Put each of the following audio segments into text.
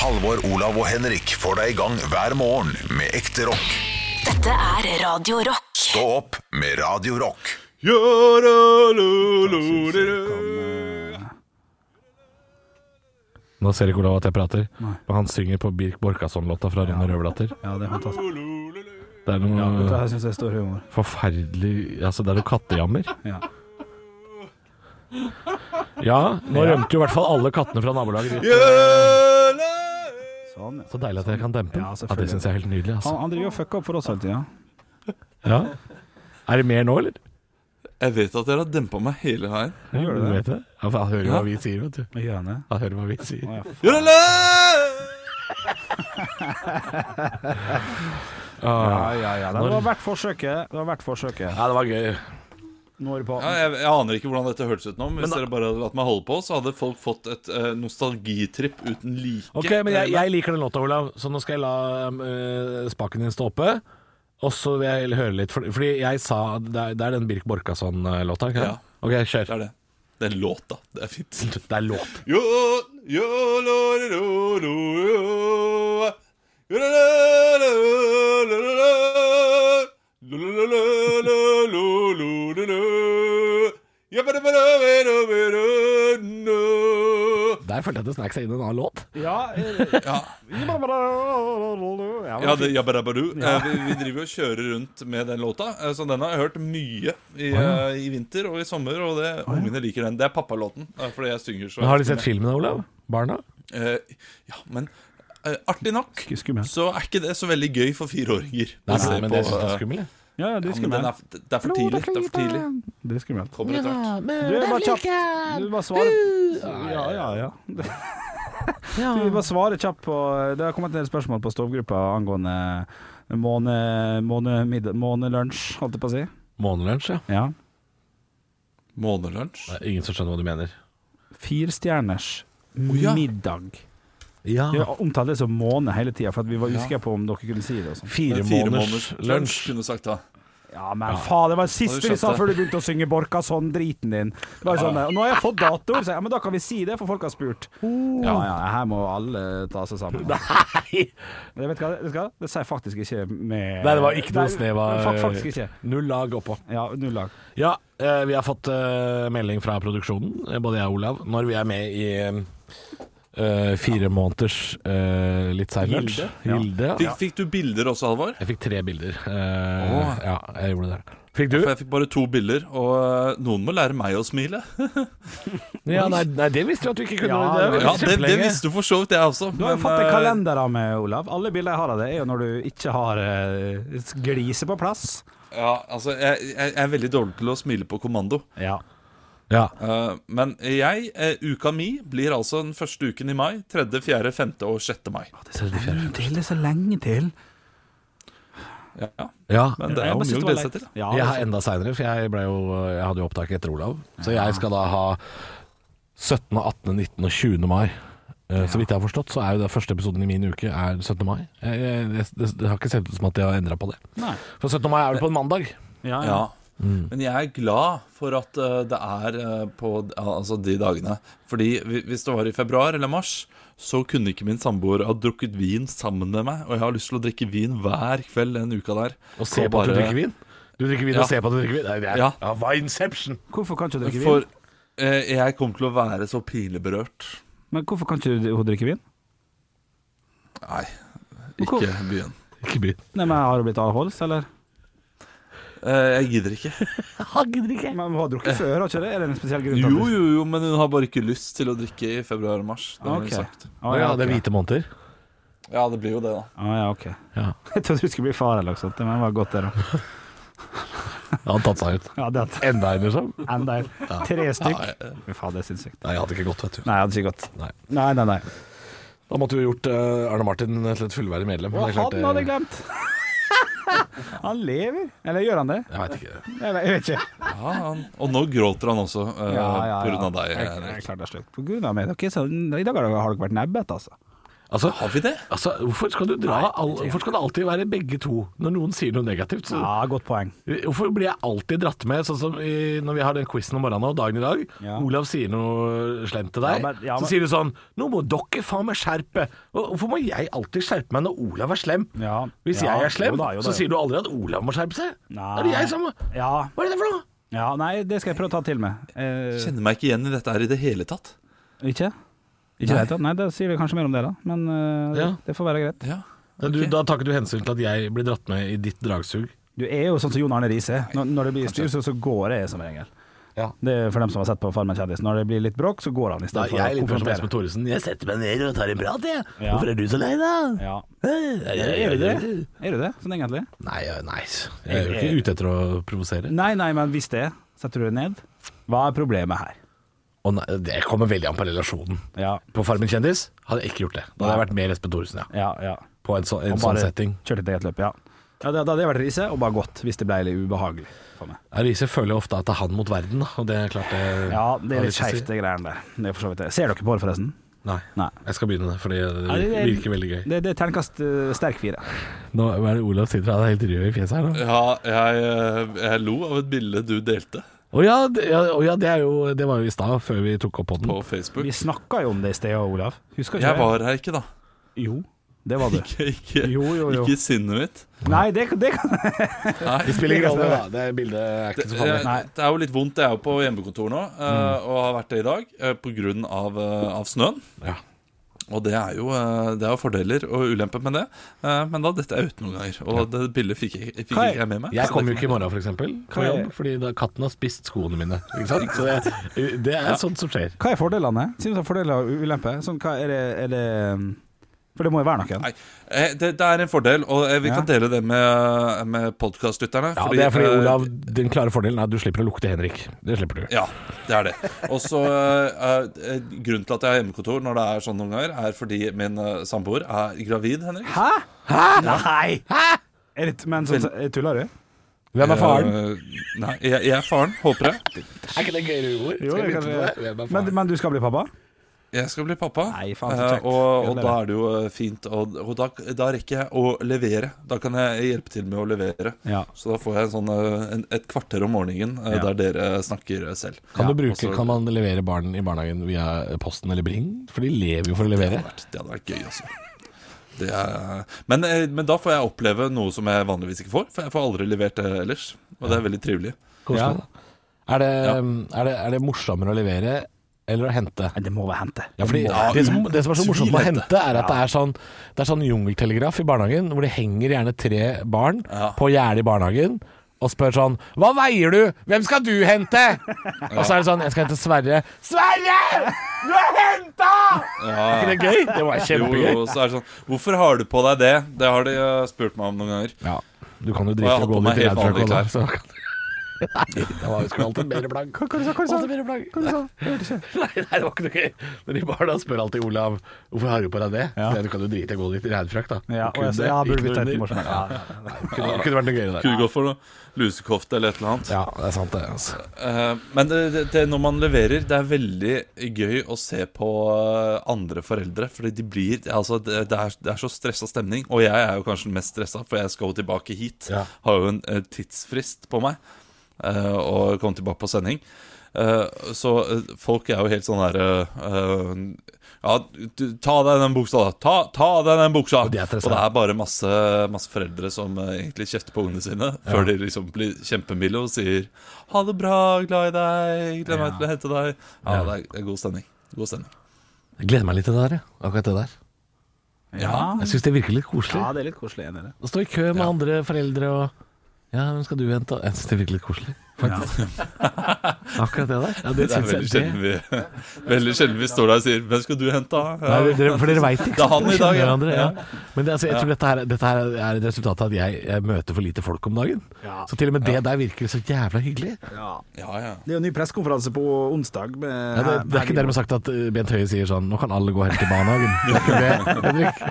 Halvor, Olav og Henrik får deg i gang hver morgen med ekte rock. Dette er Radio Rock. Stå opp med Radio Rock. Nå ser ikke Olav at jeg prater, men han synger på Birk Borkasson-låta fra Rune Røverdatter. Ja, det er fantastisk. Det er noe Dette her syns jeg står humor. forferdelig Altså, det er noe kattejammer. Ja. Ja, nå rømte jo i hvert fall alle kattene fra nabolaget. Sånn, ja. Så deilig at jeg kan dempe den. Ja, Ja, det syns jeg er helt nydelig. Han, Altså. han driver og fucker opp for oss hele tida. Ja. Er det mer nå, eller? Jeg vet at dere har dempa meg hele veien. Gjør du Du det? vet det? Ja, for han hører Ja. hva vi sier, vet du. Gjør han det? Han hører hva vi sier. Å, ja. Jodele! Ja, Ah. ja, ja. Det var verdt forsøket. Det var verdt forsøket. Ja, det var gøy. Ja, jeg, jeg aner ikke hvordan dette hørtes ut nå, men hvis dere bare hadde latt meg holde på, så hadde folk fått et uh, nostalgitripp uten like. Ok, men jeg, jeg liker den låta, Olav, så nå skal jeg la uh, spaken din stå oppe. Og så vil jeg høre litt, for, fordi jeg sa Det er, det er den Birk Borkason-låta? Ja. Ok, kjør. Det er det. Det er låta. Det er fint. Det er låt. Jo, jo, lo, lo, lo. Jo, lo, lo, lo, lo, lo, lo. Lo, lo, lo, lo, lo, Der følte jeg at det snek seg inn en annen låt. Ja, eh, Ja, ja, ja det, ja. Eh, vi, vi driver og kjører rundt med den låta, eh, så den har jeg hørt mye i, eh, i vinter og i sommer. Og det, ungene liker den. Det er pappalåten, eh, fordi jeg synger så Men har de sett filmen, Olav? Barna? Eh, ja, men eh, artig nok skummel. så er ikke det så veldig gøy for fireåringer. Nei, nei, men på, det syns jeg eh, er skummelt. Ja, ja, det ja, er men er, det er for tidlig. Det er for tidlig. Det er skummelt. Kommer etter hvert. Du er bare kjapt. Du bare svare Ja, ja, ja. Du bare svarer kjapt på Det har kommet en del spørsmål på stovgruppa angående måne, månelunsj, holdt jeg på å si. Månelunsj, ja. Ja. Månelunsj. Det er ingen som skjønner hva du mener. Firestjerners ja. middag. Ja. Jeg omtalte det som måne hele tida, for at vi var usikre på om dere kunne si det. Sånn. Fire Fire måneders lunsj. kunne sagt da. Ja, men faen, det var det siste vi sa før du begynte å synge Borka sånn driten din. Det var sånn, og nå har jeg fått datoer, så ja, men da kan vi si det, for folk har spurt. Ja, ja, her må alle ta seg sammen. Nei! Jeg vet du hva? Det sier jeg faktisk ikke med Nei, det var ikke noe snev av ikke. Null lag oppå. Ja, null lag. Ja, eh, vi har fått eh, melding fra produksjonen, eh, både jeg og Olav, når vi er med i eh, fire måneders uh, litt sein lunsj. Gilde, ja. Gilde, ja. Fikk, fikk du bilder også, Halvor? Jeg fikk tre bilder. Uh, Åh. Ja, jeg gjorde det. Fikk du? For jeg fikk bare to bilder, og noen må lære meg å smile. Ja, nei, nei, det visste du at du ikke kunne. Ja, det, Ja, det, det visste du for så vidt, jeg også. Du har jo men, fått en kalender av meg, Olav. Alle bilder jeg har av det, er jo når du ikke har uh, gliset på plass. Ja, altså, jeg, jeg jeg er veldig dårlig til å smile på kommando. Ja. Ja. Uh, men jeg, uh, uka mi blir altså den første uken i mai. 3., 4., 5. og 6. mai. Det er så lenge til. Det er så lenge til. Ja, ja. Men det er jo mye å glede seg til. Ja, Jeg har enda seinere, for jeg, jo, jeg hadde jo opptak etter Olav. Så jeg skal da ha 17., 18., 19. og 20. mai. Ja. Så vidt jeg har forstått, så er jo det første episoden i min uke er 17. mai. Jeg, jeg, det, det har ikke sett ut som at de har endra på det. Nei. For 17. mai er vel på en mandag. Ja, ja. Ja. Men jeg er glad for at eh, det er eh, på altså de dagene. Fordi hvis det var i februar eller mars, så kunne ikke min samboer ha drukket vin sammen med meg. Og jeg har lyst til å drikke vin hver kveld den uka der. Og se på på at du drikker vin. Du drikker vin Ja. og ser på at du drikker vin. Er, det er, Ja. ja, Vineception! Hvorfor kan ikke du drikke For vin? eh, jeg kommer til å være så pinlig berørt. Men hvorfor kan ikke du hun drikke vin? Nei, ikke byen. Ikke byen. Nei, men Har du blitt avholds, eller? Eh, jeg gidder ikke. Men hun har drukket før, har ikke det? Er det en spesiell grunn? Jo, jo, jo, men hun har bare ikke lyst til å drikke i februar og mars. Det har hun sagt. Ah, ja, det er hvite måneder. Ja, det blir jo det, da. Ah, ja, ok. Ja. Jeg trodde du skulle bli far eller noe sånt, men det var godt det, da. Ja, hadde tatt seg ut. Ja, det hadde Enda en, liksom. enda en. Tre stykk. Fy faen, det er sinnssykt. Nei, jeg hadde ikke gått, vet du. Nei, jeg hadde ikke gått. Nei. Nei, nei, nei. Da måtte vi gjort eh, Arne Martin til et fullverdig medlem. Og Det er klart han hadde jeg glemt. Han lever. Eller gjør han det? Jeg veit ikke. Jeg vet, jeg vet ikke. ja, han, og nå gråter han også uh, på grunn av deg. Jeg, jeg, klart det er slutt. På grunn av meg. Er så, I dag har dere, har dere vært nebbete, altså. Altså, Har vi det? altså, hvorfor skal du dra all, Hvorfor skal det alltid være begge to når noen sier noe negativt? Så, Ja, godt poeng. Hvorfor blir jeg alltid dratt med, sånn som i, når vi har den quizen om morgenen og dagen i dag? Ja. Olav sier noe slemt til deg, Ja, men- ja, men- så sier du sånn 'Nå må dere faen meg skjerpe'. Hvorfor må jeg alltid skjerpe meg når Olav er slem? Ja. Hvis Ja, jeg er slem, jo da, jo da. så sier du aldri at Olav må skjerpe seg. Nei. Er det jeg som Ja. Hva er det for noe? ja, nei, det skal jeg prøve å ta til meg. Eh, Kjenner meg ikke igjen i dette her i det hele tatt. ikke? Ikke nei. Nei, da sier vi kanskje mer om det, da. Men uh, Ja. det får være greit. Ja. Du, da tar ikke du hensyn til at jeg blir dratt med i ditt dragsug? Du er jo sånn som Jon Arne Riise. Når, når det blir styr, så, så går jeg som regel. Ja. Det er for dem som har sett på Farmen kjendis. Når det blir litt bråk, så går han i Da, stedet for jeg er å litt mer som Espen konfrontere. Thoresen. Jeg setter meg ned og tar en prat, jeg. Ja. Hvorfor er du så lei, da? Ja. Er du det? Er du det, sånn egentlig? Nei, ja, nei. Jeg er jo ikke ute etter å provosere. Nei, nei, men hvis det, setter du deg ned? Hva er problemet her? Og nei, det kommer veldig an på relasjonen. Ja, På Farmen kjendis hadde jeg ikke gjort det. Da hadde jeg vært mer Espen Thoresen, ja. ja, ja. På en, så, en sånn setting. Kjørt et eget løp, ja. ja da hadde jeg vært Riise, og bare gått hvis det ble litt ubehagelig for meg. Riise føler jo ofte at det er han mot verden. Og det er klart det Ja, det er litt skeivt, det greiene der. Det er for så vidt det. Ser dere på det, forresten? Nei. Nei. Jeg skal begynne det, det Ja, det- virker veldig gøy. Det, det er terningkast uh, sterk fire. Nå er det Olav sitter Han er helt rød i fjeset her nå. Ja, jeg, eh, jeg lo av et bilde du delte Å ja, det, ja, å ja, det, er jo, det var jo i stad, før vi tok opp podden. på Facebook. Vi snakka jo om det i sted, Olav. Husker ikke Jeg det? var her ikke, da. Jo, det var du. Ikke, ikke, Jo, jo, jo. ikke i sinnet mitt. Nei, det, det kan Nei. Det spiller ingen rolle, da. Det bildet er ikke så farlig. Nei. det er jo litt vondt. Jeg er jo på hjemmekontor nå, eh, Mm. og har vært det i dag eh, på grunn av, eh, av snøen. Ja. Og det er, jo, eh, det er fordeler og ulemper med det, eh, men da detter jeg ut noen ganger. Og det bildet fikk, jeg- fikk er- jeg med meg. Jeg kommer jo ikke i morgen, for eksempel, på er- jobb, fordi da katten har spist skoene mine. Ikke sant? Så det, det er sånt som skjer. Hva er fordelene? Si noe om fordeler og ulemper. Sånn, hva er det, er det For det må jo være noen. Nei, eh, det, det er en fordel, og eh, vi Ja. kan dele det med, med podkastlytterne. Ja, det er fordi, Olav, den klare fordelen er at du slipper å lukte Henrik. Det slipper du. Ja, det er det. Og så eh, eh, Grunnen til at jeg har hjemmekontor når det er sånn noen ganger, er fordi min eh, samboer er gravid, Henrik. Hæ? Hæ? Nei! Hæ? Er det, men sånn, tuller du? Hvem er faren? Eh, nei, jeg, jeg er faren, håper jeg. Er ikke det gøyere ord? Jo, det jeg kan Men, men du skal bli pappa? Jeg skal bli pappa, Nei, faen, eh, og, og da er det jo eh, fint. Og, og da, da rekker jeg å levere. Da kan jeg hjelpe til med å levere. Ja. Så da får jeg en sånn, eh, en, et kvarter om morgenen Ja. der dere snakker selv. Kan, du bruke, også, kan man levere barn i barnehagen via Posten eller Bring? For de lever jo for å Det levere. hadde vært, det hadde vært gøy, altså. Det er, men, men da får jeg oppleve noe som jeg vanligvis ikke får. For jeg får aldri levert det ellers. Og det er veldig trivelig. Ja. Er, det, Ja. er, det, er det morsommere å levere eller å hente? Nei, det må være hente. Ja, fordi Det må- det, som, det som er så morsomt med å hente, er at det er sånn Det er sånn jungeltelegraf i barnehagen, hvor det henger gjerne tre barn Ja. på gjerdet i barnehagen. Og spør sånn 'Hva veier du? Hvem skal du hente?' Og så er det sånn 'Jeg skal hente Sverre'. 'Sverre! Du er henta!' Er ikke det gøy? Det var kjempegøy. jo, så er det sånn Hvorfor har du på deg det? Det har de eh, spurt meg om noen ganger. Ja, du kan jo drite å gå litt helt vanlige Nei, det var jo skulle alltid mer plagg. Nei, nei, det var ikke noe gøy. Men de barna spør alltid Olav Hvorfor har du på deg det? Ja. Du kan jo drite i å gå litt i regnfrakk, da. Ja, og Kunne jeg, ja, burde vi ikke ta noe et morsomt ja, ja, ja. Kunne, kunne vært noe gøy der. Kunne gått for noe lusekofte eller et eller annet. Ja, det er sant det. Altså. Eh, Men det, det, det, når man leverer, det er veldig gøy å se på eh, andre foreldre. Fordi de blir Altså, det, det, er, det er så stressa stemning. Og jeg er jo kanskje den mest stressa, for jeg skal jo tilbake hit. Ja. Har jo en eh, tidsfrist på meg. Eh, og kom tilbake på sending. Eh, så eh, folk er jo helt sånn derre Ja, du, ta av deg den buksa, da. Ta, ta av deg den buksa! Og de er Og det er bare masse, masse foreldre som egentlig kjefter på ungene sine før de liksom blir kjempemilde og sier 'ha det bra, glad i deg, gleder meg til å hente deg'. Ja, det er- det er god stemning. God stemning. Jeg gleder meg litt til det der, akkurat det der. Ja. Jeg syns det virker litt koselig. ja, det er litt koselig. Å stå i kø med andre foreldre og Ja, hvem skal du hente? Jeg synes det virker litt koselig, faktisk. Akkurat det der. Ja, det Det er veldig sjelden vi, veldig sjelden vi står der og sier 'hvem skal du hente'? Ja. Nei, dere, for dere veit ikke Det er han i dag, ja. Men det, altså, jeg tror dette, her, dette her er et resultat av at jeg, jeg møter for lite folk om dagen. Ja. Så til og med det der virker så jævla hyggelig. Ja. Ja, ja. Det er jo en ny pressekonferanse på onsdag. Med, Ja, det, det er ikke dermed sagt at uh, Bent Høie sier sånn 'Nå kan alle gå og hente i barnehagen'. Det er ikke det, Henrik.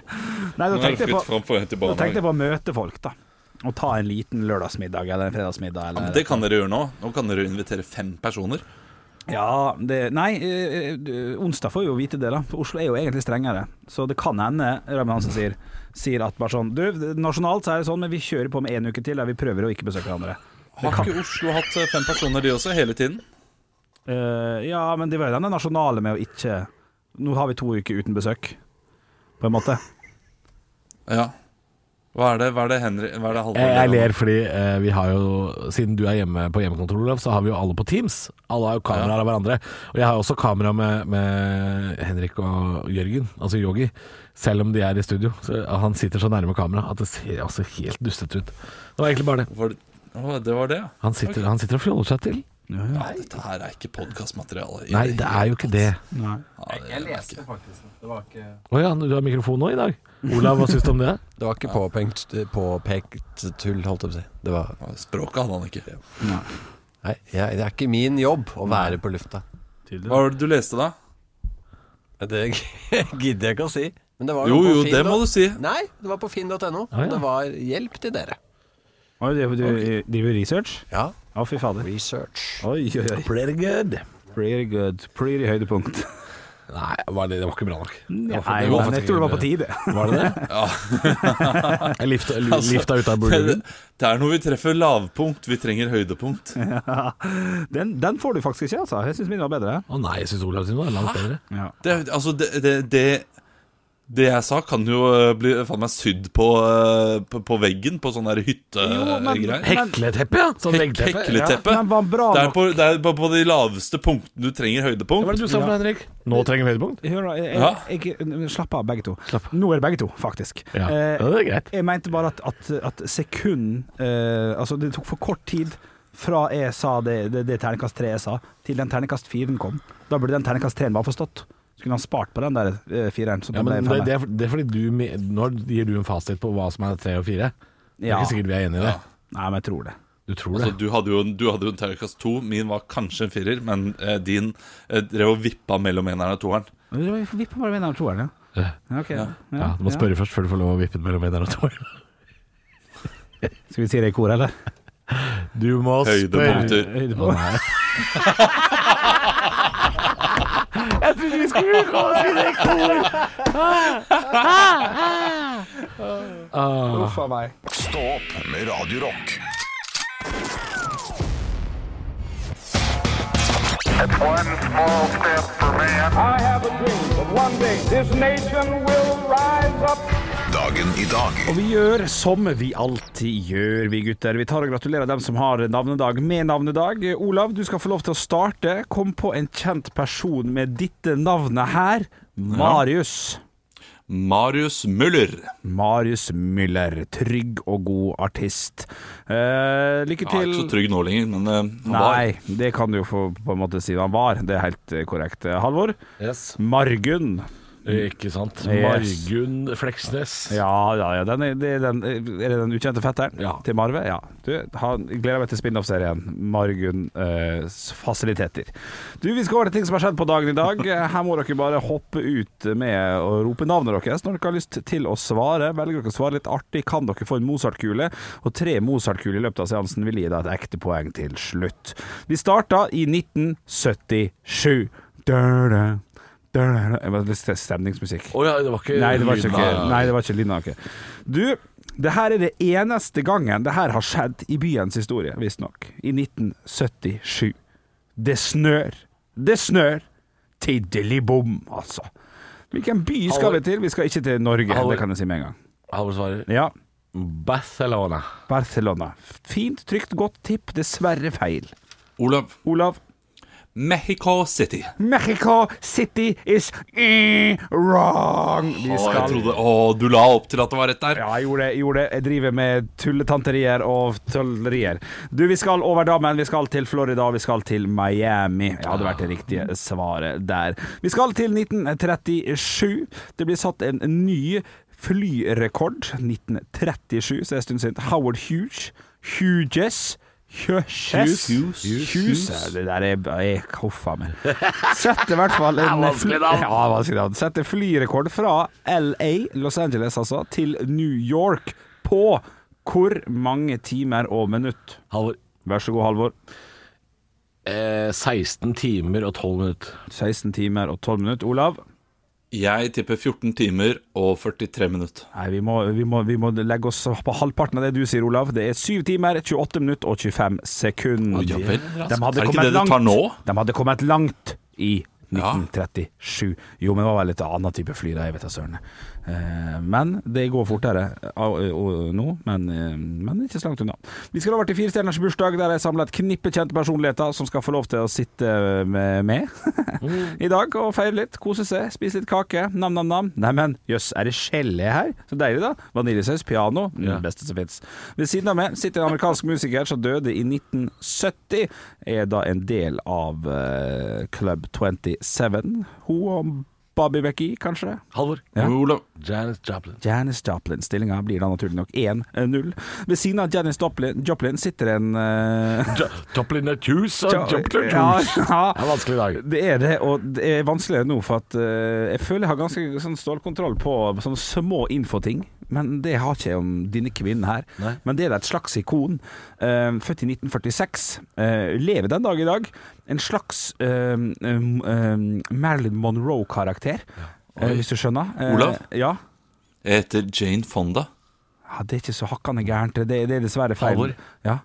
Nei, da Nå det tenkte jeg på, da tenkte jeg på å møte folk, da. Og ta en liten lørdagsmiddag eller en fredagsmiddag. Eller, det kan dere gjøre nå. Nå kan dere invitere fem personer. Ja, det Nei, eh, onsdag får vi jo vite det, da. Oslo er jo egentlig strengere. Så det kan hende Raymond Hansen sier, sier at bare sånn Du, nasjonalt så er det sånn, men vi kjører på med én uke til der vi prøver å ikke besøke hverandre. Har ikke Oslo hatt eh, fem personer, de også, hele tiden? Eh, ja, men det var jo den nasjonale med å ikke Nå har vi to uker uten besøk, på en måte. Ja. Hva er det, hva er det Henry Hva er det Halvor Jeg, ler fordi eh, vi har jo Siden du er hjemme på hjemmekontor, Olav, så har vi jo alle på Teams. Alle har jo kameraer av hverandre. Og jeg har jo også kamera med, med Henrik og Jørgen, altså Yogi. Selv om de er i studio. Så han sitter så nærme kamera at det ser altså helt dustete ut. Det var egentlig bare det. Var det, å, det var det, ja. Han sitter, han sitter og fjoller seg til. Ja. Dette her er ikke podkastmateriale. Nei, det er jo ikke det. Nei. Jeg leste faktisk. Det var ikke Å ja, du har mikrofon nå i dag? Olav, hva syns du om det? Det var ikke påpekt, påpekt tull, holdt jeg på å si. Det var Språket hadde han ikke. Nei, jeg, det er ikke min jobb å være på lufta. Hva var det du leste, da? Det gidder jeg ikke å si. Men det var Jo, jo, det må du si. Nei, det var på finn.no. Ah, ja. Det var hjelp til dere. Du du driver research? Ja. Å, fy fader. Research. Oi, oi, oi. Pretty good. Pretty good. Pretty høydepunkt. Nei, var det, det var ikke bra nok. Nei, men jeg tror det var på tide. Var det det? Ja. Jeg lifta, Altså, lifta ut av burgeren. det er når vi treffer lavpunkt, vi trenger høydepunkt. Den, den får du faktisk ikke, altså. Jeg syns min var bedre. Å nei, jeg syns Olav sin var langt bedre. Ja. Det, altså, det, det, det, jeg sa, kan jo eh, bli faen meg sydd på, eh, på, på veggen på Jo, hyttegreier. Hekleteppe, ja. Sånn Hek hekleteppe. Men bra Det er, på, det er på, på de laveste punktene du trenger Hva var høydepunkt. det du sa for Henrik? Nå trenger vi høydepunkt? Hør da, jeg, jeg, jeg, slapp av, begge to. Slapp. Nå er det begge to, faktisk. Ja, Eh, ja det er greit. jeg mente bare at, at, at sekund eh, Altså, det tok for kort tid fra jeg sa det, det, det terningkast tre jeg sa, til den terningkast 4 kom. Da burde den terningkast treen bare forstått. Skulle han spart på den der eh, fireren. Så Ja, den ble men det, det, er, det er fordi du me- Nå gir du en fasit på hva som er tre og fire. Det er Ja. ikke sikkert vi er enige i det. Nei, men jeg tror det. Du tror Altså, det? du hadde jo en, du hadde jo en terningkast to. Min var kanskje en firer, men eh, din eh, drev og vippa mellom eneren og toeren. Vi får bare vinne toeren, ja. Ja. Ok. Ja. Ja, du må spørre først før du får lov å vippe den mellom eneren og toeren. Skal vi si det i kor, eller? Du må Høydepunkter. spørre Høydepunkt. Å, nei. Jeg trodde vi skulle komme oss videre i kor! Ah. Uff a meg. Stå opp med Radio Rock. One small step for man. I have a dream that one day this nation will rise up. Dagen i dag Og vi gjør som vi alltid gjør, vi gutter. Vi tar og gratulerer dem som har navnedag med navnedag. Olav, du skal få lov til å starte. Kom på en kjent person med dette navnet her. Marius. Marius Müller. Marius Müller. Trygg og god artist. Eh, lykke Ja, til. ikke så trygg nå lenger, men eh, han var Nei, det kan du jo få på en måte si han var. Det er helt eh, korrekt. Eh, Halvor? Yes. Margunn. Ikke sant. Yes. Margunn Fleksnes. Ja, ja, ja. Den er, er, den, er det den ukjente fetteren Ja. til Marve? Ja. Du, han, gleder meg til spin-off-serien Margunn eh, fasiliteter. Du, Vi skal over til ting som har skjedd på dagen i dag. Eh, Her må dere bare hoppe ut med å rope navnet deres når dere har lyst til å svare. Velger dere å svare litt artig, kan dere få en Mozart-kule. Og tre Mozart-kuler i løpet av seansen vil gi deg et ekte poeng til slutt. Vi starta i 1977. Da, da, stemningsmusikk. Oh, ja, det var ikke Nei, det var ikke, Lina. nei, det var ikke Lina. Okay. Du, det her er det eneste gangen det her har skjedd i byens historie, visstnok. I 1977. Det snør. Det snør. Tiddeli-bom, altså. Hvilken by skal vi til? Vi skal ikke til Norge, Halvor. det kan jeg si med en gang. Halvor svarer Ja, Barcelona. Barcelona. Fint, trygt, godt tipp. Dessverre feil. Olav. Olav? Mexico City. Mexico City is eh, wrong. Vi Å, jeg trodde, å, du la opp til at det var rett der. Ja, jeg gjorde det. Jeg, gjorde det. jeg driver med tulletanterier og tullerier. Du, vi skal over dammen. Vi skal til Florida, vi skal til Miami. Det hadde vært det riktige svaret der. Vi skal til 1937. Det blir satt en ny flyrekord. 1937, så det er en stund siden. Howard Hughes. Hughes. Hughes. Hughes. Det der er, er Huff meg. Setter i hvert fall en navn. Ja. Setter flyrekord fra LA, Los Angeles altså, til New York på hvor mange timer og minutt? Halvor. Vær så god, Halvor. Eh, 16 timer og 12 minutter. 16 timer og 12 minutter. Olav? Jeg tipper 14 timer og 43 minutter. Nei, vi må, vi, må, vi må legge oss på halvparten av det du sier, Olav. Det er 7 timer, 28 minutter og 25 sekunder. Ja vel. De hadde Er ikke det det du tar nå? De hadde kommet langt i Ja. 1937. Jo, men det var vel et annet type fly da, jeg vet da søren. Eh, men det går fortere av- nå, men, eh, men ikke så langt unna. Vi skal over til Fire stjerners bursdag, der jeg samla et knippe kjente personligheter som skal få lov til å sitte med, med i dag og feire litt, kose seg, spise litt kake. Nam-nam-nam. Neimen, jøss, er det gelé her? Så deilig, da. Vaniljesaus, piano. Mm, Ja. Beste som fins. Ved siden av meg sitter en amerikansk musiker som døde i 1970. Er da en del av uh, Club 27. Hun og Bobby Becky, kanskje? Halvor. Ja. Olav. Janis Joplin. Janis Joplin. Stillinga blir da naturlig nok 1-0. Ved siden av Janis Joplin, Joplin sitter en eh, Joplin er juice og Ja, Joplin er ja, juice. ja. Det er en vanskelig dag. Det er det, og det er vanskeligere nå, for at uh, jeg føler jeg har ganske sånn stålkontroll på sånne små infoting. Men det har ikke jeg om denne kvinnen her. Nei. Men det er et slags ikon. Eh, født i 1946. eh, lever den dag i dag. En slags eh, Marilyn Monroe-karakter, ja. hvis du skjønner. Olav? Ja. Jeg heter Jane Fonda. ja. Det er ikke så hakkande gærent. Det, det er dessverre feil. Halvor? Ja.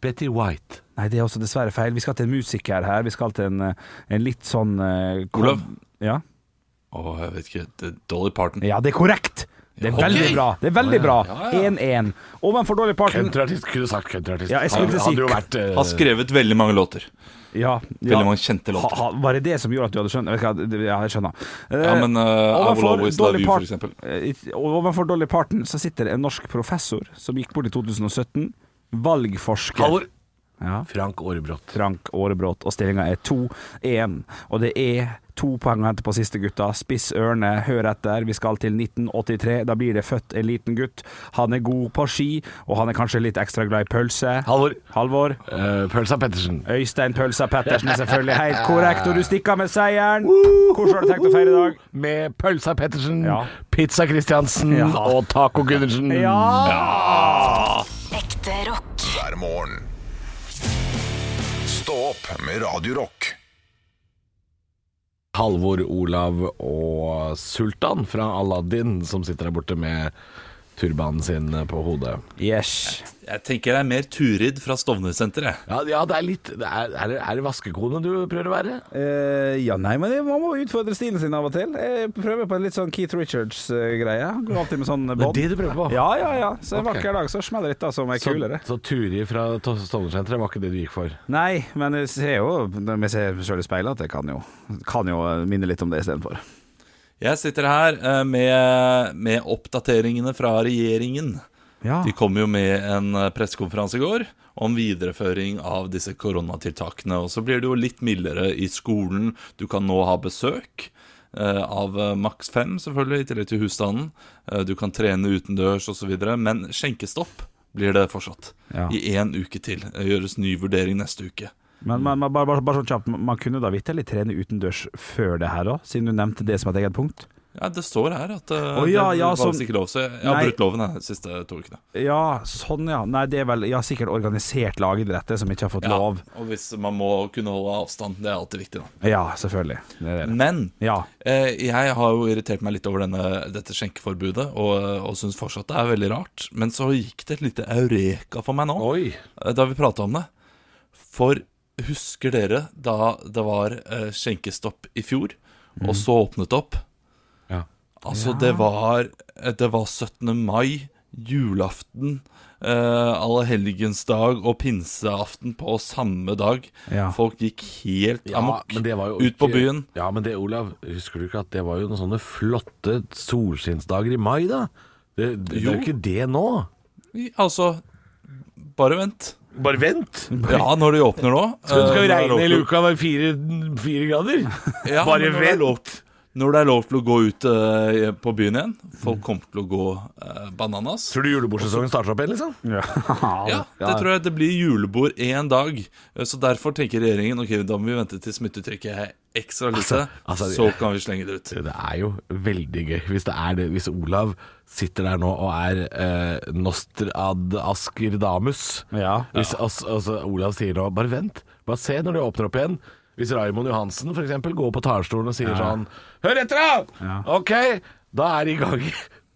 Betty White. Nei, det er også dessverre feil. Vi skal til en musiker her. Vi skal til en, en litt sånn Olav? Ja. Å, jeg vet ikke. Dolly Parton. Ja, det er korrekt! Det er veldig bra. Det er veldig bra. Ja, ja. 1-1. Ovenfor Dolly Parton Countryartist. Kunne sagt countryartist. Ja, jeg skulle til å si- Hadde jo vært eh, Har skrevet veldig mange låter. ja, Veldig mange kjente låter. ha, var det det som gjorde at du hadde skjønt? Jeg vet ikke, Ja, jeg skjønner. Eh, Ja, men uh, I Will Overfor Always Dolly Love You, for Part- eksempel. eh, Overfor Dolly Parton så sitter en norsk professor som gikk bort i 2017. Valgforsker. Halvor. Ja. Frank Aarebrot. Frank Aarebrot, og stillinga er 2-1. Og det er to poeng å hente på siste gutta. Spiss ørene, hør etter. Vi skal til 1983. Da blir det født en liten gutt. Han er god på ski, og han er kanskje litt ekstra glad i pølse. Halvor. Halvor. Uh, Pølsa Pettersen. Øystein Pølsa Pettersen er selvfølgelig helt korrekt, og du stikker med seieren. Hvordan har du tenkt å feire i dag? Med Pølsa Pettersen, Ja. Pizza Christiansen Ja. og Taco Gundersen. Ekte rock. hver morgen. Stå opp med Radio Rock. Halvor, Olav og Sultan fra Aladdin som sitter der borte med turbanen sin på hodet. Yes. Jeg tenker det er mer Turid fra Stovner-senteret. Ja, ja det er litt det er, er, det, er det vaskekone du prøver å være? Uh, ja, nei, men man må utfordre stilen sin av og til. Jeg prøver på en litt sånn Keith Richards-greie. Går alltid med sånn Det er det du prøver på? Ja, ja, ja. Så en Ok. vakker dag så smeller dette som er Så, kulere. så Turi fra To- Stovner-senteret var ikke det du gikk for? Nei, men jeg ser jo når jeg ser sjøl i speilet at jeg kan jo, kan jo minne litt om det istedenfor. Jeg sitter her eh, med, med oppdateringene fra regjeringen. Ja. De kom jo med en eh, pressekonferanse i går om videreføring av disse koronatiltakene. Og så blir det jo litt mildere i skolen. Du kan nå ha besøk eh, av maks fem, selvfølgelig, i tillegg til husstanden. Du kan trene utendørs osv. Men skjenkestopp blir det fortsatt. Ja. I én uke til. Det gjøres ny vurdering neste uke. Men, man, man, bare, bare, bare sånn kjapt, man kunne da vitterlig trene utendørs før det her òg, siden du nevnte det som et eget punkt? Ja, Det står her at uh, Å, ja, det var sånn- ikke lov. Så jeg har Nei. brutt loven de siste to ukene. Ja, sånn ja. Nei, det er vel ja, sikkert organisert lagidrett det som ikke har fått Ja, lov. og hvis man må kunne holde avstand, det er alltid viktig. da Ja, selvfølgelig. Det det. Men Ja. eh, jeg har jo irritert meg litt over denne, dette skjenkeforbudet, og, og syns fortsatt det er veldig rart. Men så gikk det et lite eureka for meg nå, Oi! eh, da vi prata om det. For husker dere da det var eh, skjenkestopp i fjor, og så åpnet opp? Ja. Altså, det var Det var 17. mai, julaften, eh, allehelgensdag og pinseaften på samme dag. Ja. Folk gikk helt amok men det var ut på byen. Ja, men det, Olav, husker du ikke at det var jo noen sånne flotte solskinnsdager i mai, da? Det, det, det er Jo. jo ikke det nå. Altså, bare vent. Bare vent! Ja, når de åpner nå Skal, skal eh, vi regne i luka med fire, fire grader? Ja, Bare vent. Når det er lov til å gå ut uh, på byen igjen. Folk kommer til å gå uh, bananas. Tror du julebordsesongen starter opp igjen, liksom? Ja, det tror jeg det blir julebord én dag. Eh, Så derfor tenker regjeringen ok, da må vi vente til smittetrykket er ekstra lite. altså, så kan vi slenge det ut. Det er jo veldig gøy hvis, det er det, hvis Olav sitter der nå og er eh, Nostrad Asker Damus. Ja. Hvis altså, altså, Olav sier nå Bare vent, bare se når de åpner opp igjen. Hvis Raymond Johansen for eksempel går på talerstolen og sier sånn Hør etter, da! Ok, da er det i gang.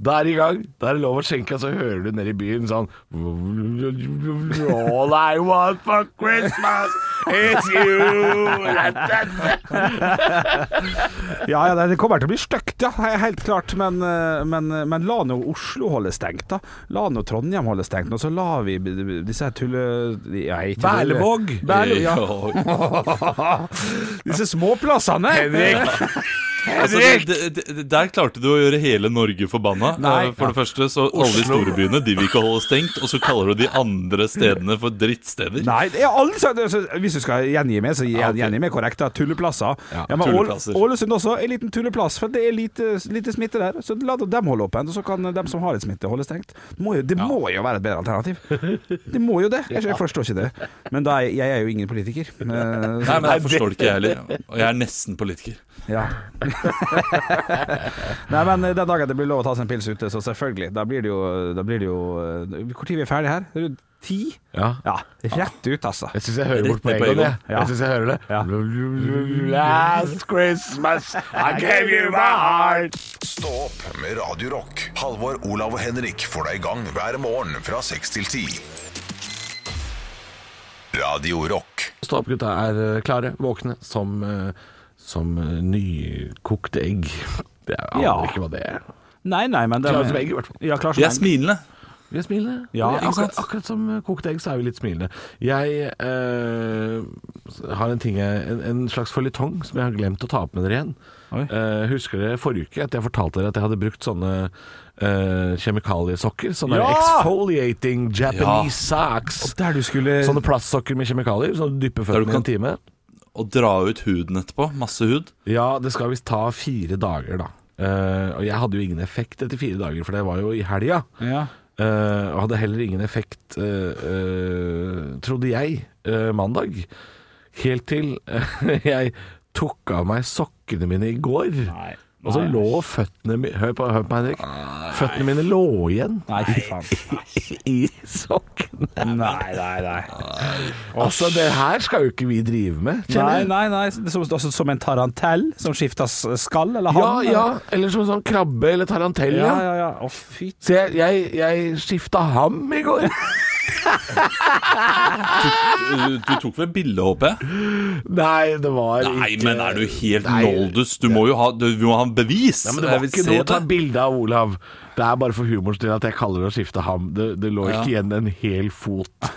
Da er det i gang. Da er det lov å skjenke, og så hører du nede i byen sånn All I want for Christmas is you. Ja, ja, det kommer til å bli stygt, ja. Helt klart. Men, eh, men, men la nå Oslo holde stengt, da. La nå Trondheim holde stengt. Og så la vi disse tulle... Ja, Berlevåg. Berle, ja. Disse småplassene. Altså, det, det, der klarte du å gjøre hele Norge forbanna. Nei. Eh, For det første, så alle de store byene De vil ikke holde stengt, og så kaller du de andre stedene for drittsteder. Nei, det er alle, så- så- hvis du skal gjengi meg, så gjen- ok. gjengi meg korrekt. Tulleplasser. Ja, men Ål- tulleplasser. Ålesund også en liten tulleplass, for det er lite, lite smitte der. Så la dem holde åpent, og så kan dem som har litt smitte, holde stengt. Det må jo, det må jo være et bedre alternativ. Det må jo det. Jeg, jeg forstår ikke det. Men da, er- jeg er jo ingen politiker. Eh, Nei, men Jeg forstår det ikke, jeg heller. Og jeg er nesten politiker. Ja. Nei, men den dagen det blir lov å ta seg en pils ute, så selvfølgelig. Da blir det jo, da blir det jo Hvor tid er vi ferdige her? Er det Ti? Ja. Ja, rett ut, altså. Jeg syns jeg hører bort på Rett ned. Jeg, Ja. jeg, synes jeg hører det. Ja. Last Christmas I gave you my heart. Stå opp med Radio Rock. Halvor, Olav og Henrik får deg i gang hver morgen fra 6 til 10. Radio Rock. Stå opp, gutta er eh, klare, våkne, som, eh, som eh, nykokte egg. Det er, jeg Ja. aner ikke hva det er. Nei, nei, men det Klar som egg, i hvert fall. Ja, klar som Vi er egg. smilende. Vi er smilende. Ja, Vi er ikke akkurat, sant? akkurat som eh, kokte egg, så er vi litt smilende. Jeg eh, har en ting jeg, en, en slags føljetong som jeg har glemt å ta opp med dere igjen. Oi. Eh, husker dere forrige uke at jeg fortalte dere at jeg hadde brukt sånne eh, kjemikaliesokker? Sånne Ja! exfoliating Japanese socks. Der du skulle Sånne plastsokker med kjemikalier, som du dypper Der du føttene i en time. Og dra ut huden etterpå. Masse hud. Ja, det skal visst ta fire dager, da. Uh, og jeg hadde jo ingen effekt etter fire dager, for det var jo i helga. Ja. Uh, og hadde heller ingen effekt, uh, trodde jeg, mandag. Helt til jeg tok av meg sokkene mine i går. Nei. Og så lå føttene Hør på, hør på Henrik. Føttene mine lå igjen Nei, fy faen. i sokkene. Nei, nei, nei. Altså, det her skal jo ikke vi drive med, Nei, kjenner jeg. nei, nei. Som, altså, som en tarantell som skifter s- skall, eller Ja, hann? ja. Eller som sånn krabbe eller tarantell. Ja, Ja. ja, ja. Å, fy Så jeg, jeg, jeg skifta ham i går. Du, du tok vel bilde, håper jeg? Nei, det var Nei, ikke men er du helt Nei. noldus? Du må jo ha, du må ha bevis. Nei, men det var ikke noe å ta bilde av Olav. Det er bare for humorens del at jeg kaller det å skifte ham. Det, det lå ikke igjen en hel fot.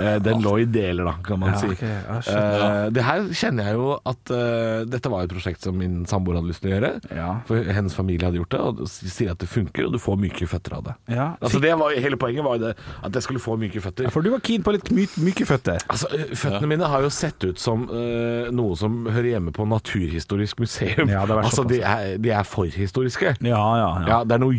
Eh, Den lå i deler, da, kan man si. Okay. Eh, det her kjenner jeg jo at uh, dette var et prosjekt som min samboer hadde lyst til å gjøre. For hennes familie hadde gjort det, og sier at det funker, og du får myke føtter av det. Altså det var, Hele poenget var det, at jeg skulle få myke føtter. For du var keen på litt my myke føtter. Altså, Føttene mine har jo sett ut som uh, noe som hører hjemme på Naturhistorisk museum. Ja, det altså, de er, de er forhistoriske. Ja, ja, Ja, Det er noe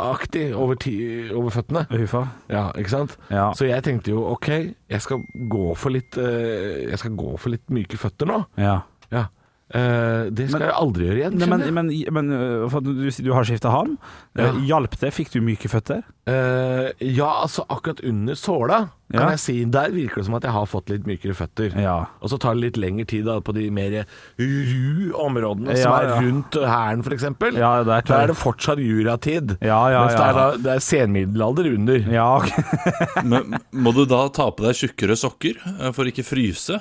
juraaktig over, ti- over føttene. Huffa. Ja, ikke sant? Ja. Så jeg tenkte jo ok, jeg skal gå for litt øh, Jeg skal gå for litt myke føtter nå. Ja. Ja. Eh, det skal Men- jeg aldri gjøre igjen. Nei, men, men, men for du, du har skifta ham. Ja. Eh, Hjalp det? Fikk du myke føtter? Uh, ja, altså akkurat under såla kan jeg si Der virker det som at jeg har fått litt mykere føtter. Ja. Og så tar det litt lengre tid da, på de mer ru områdene som er ja. rundt hæren, f.eks. Ja, der, er er det fortsatt juratid. Ja, ja, mens det er, da, det er senmiddelalder under. Ja, ok. Men må du da ta på deg tjukkere sokker eh, for ikke fryse?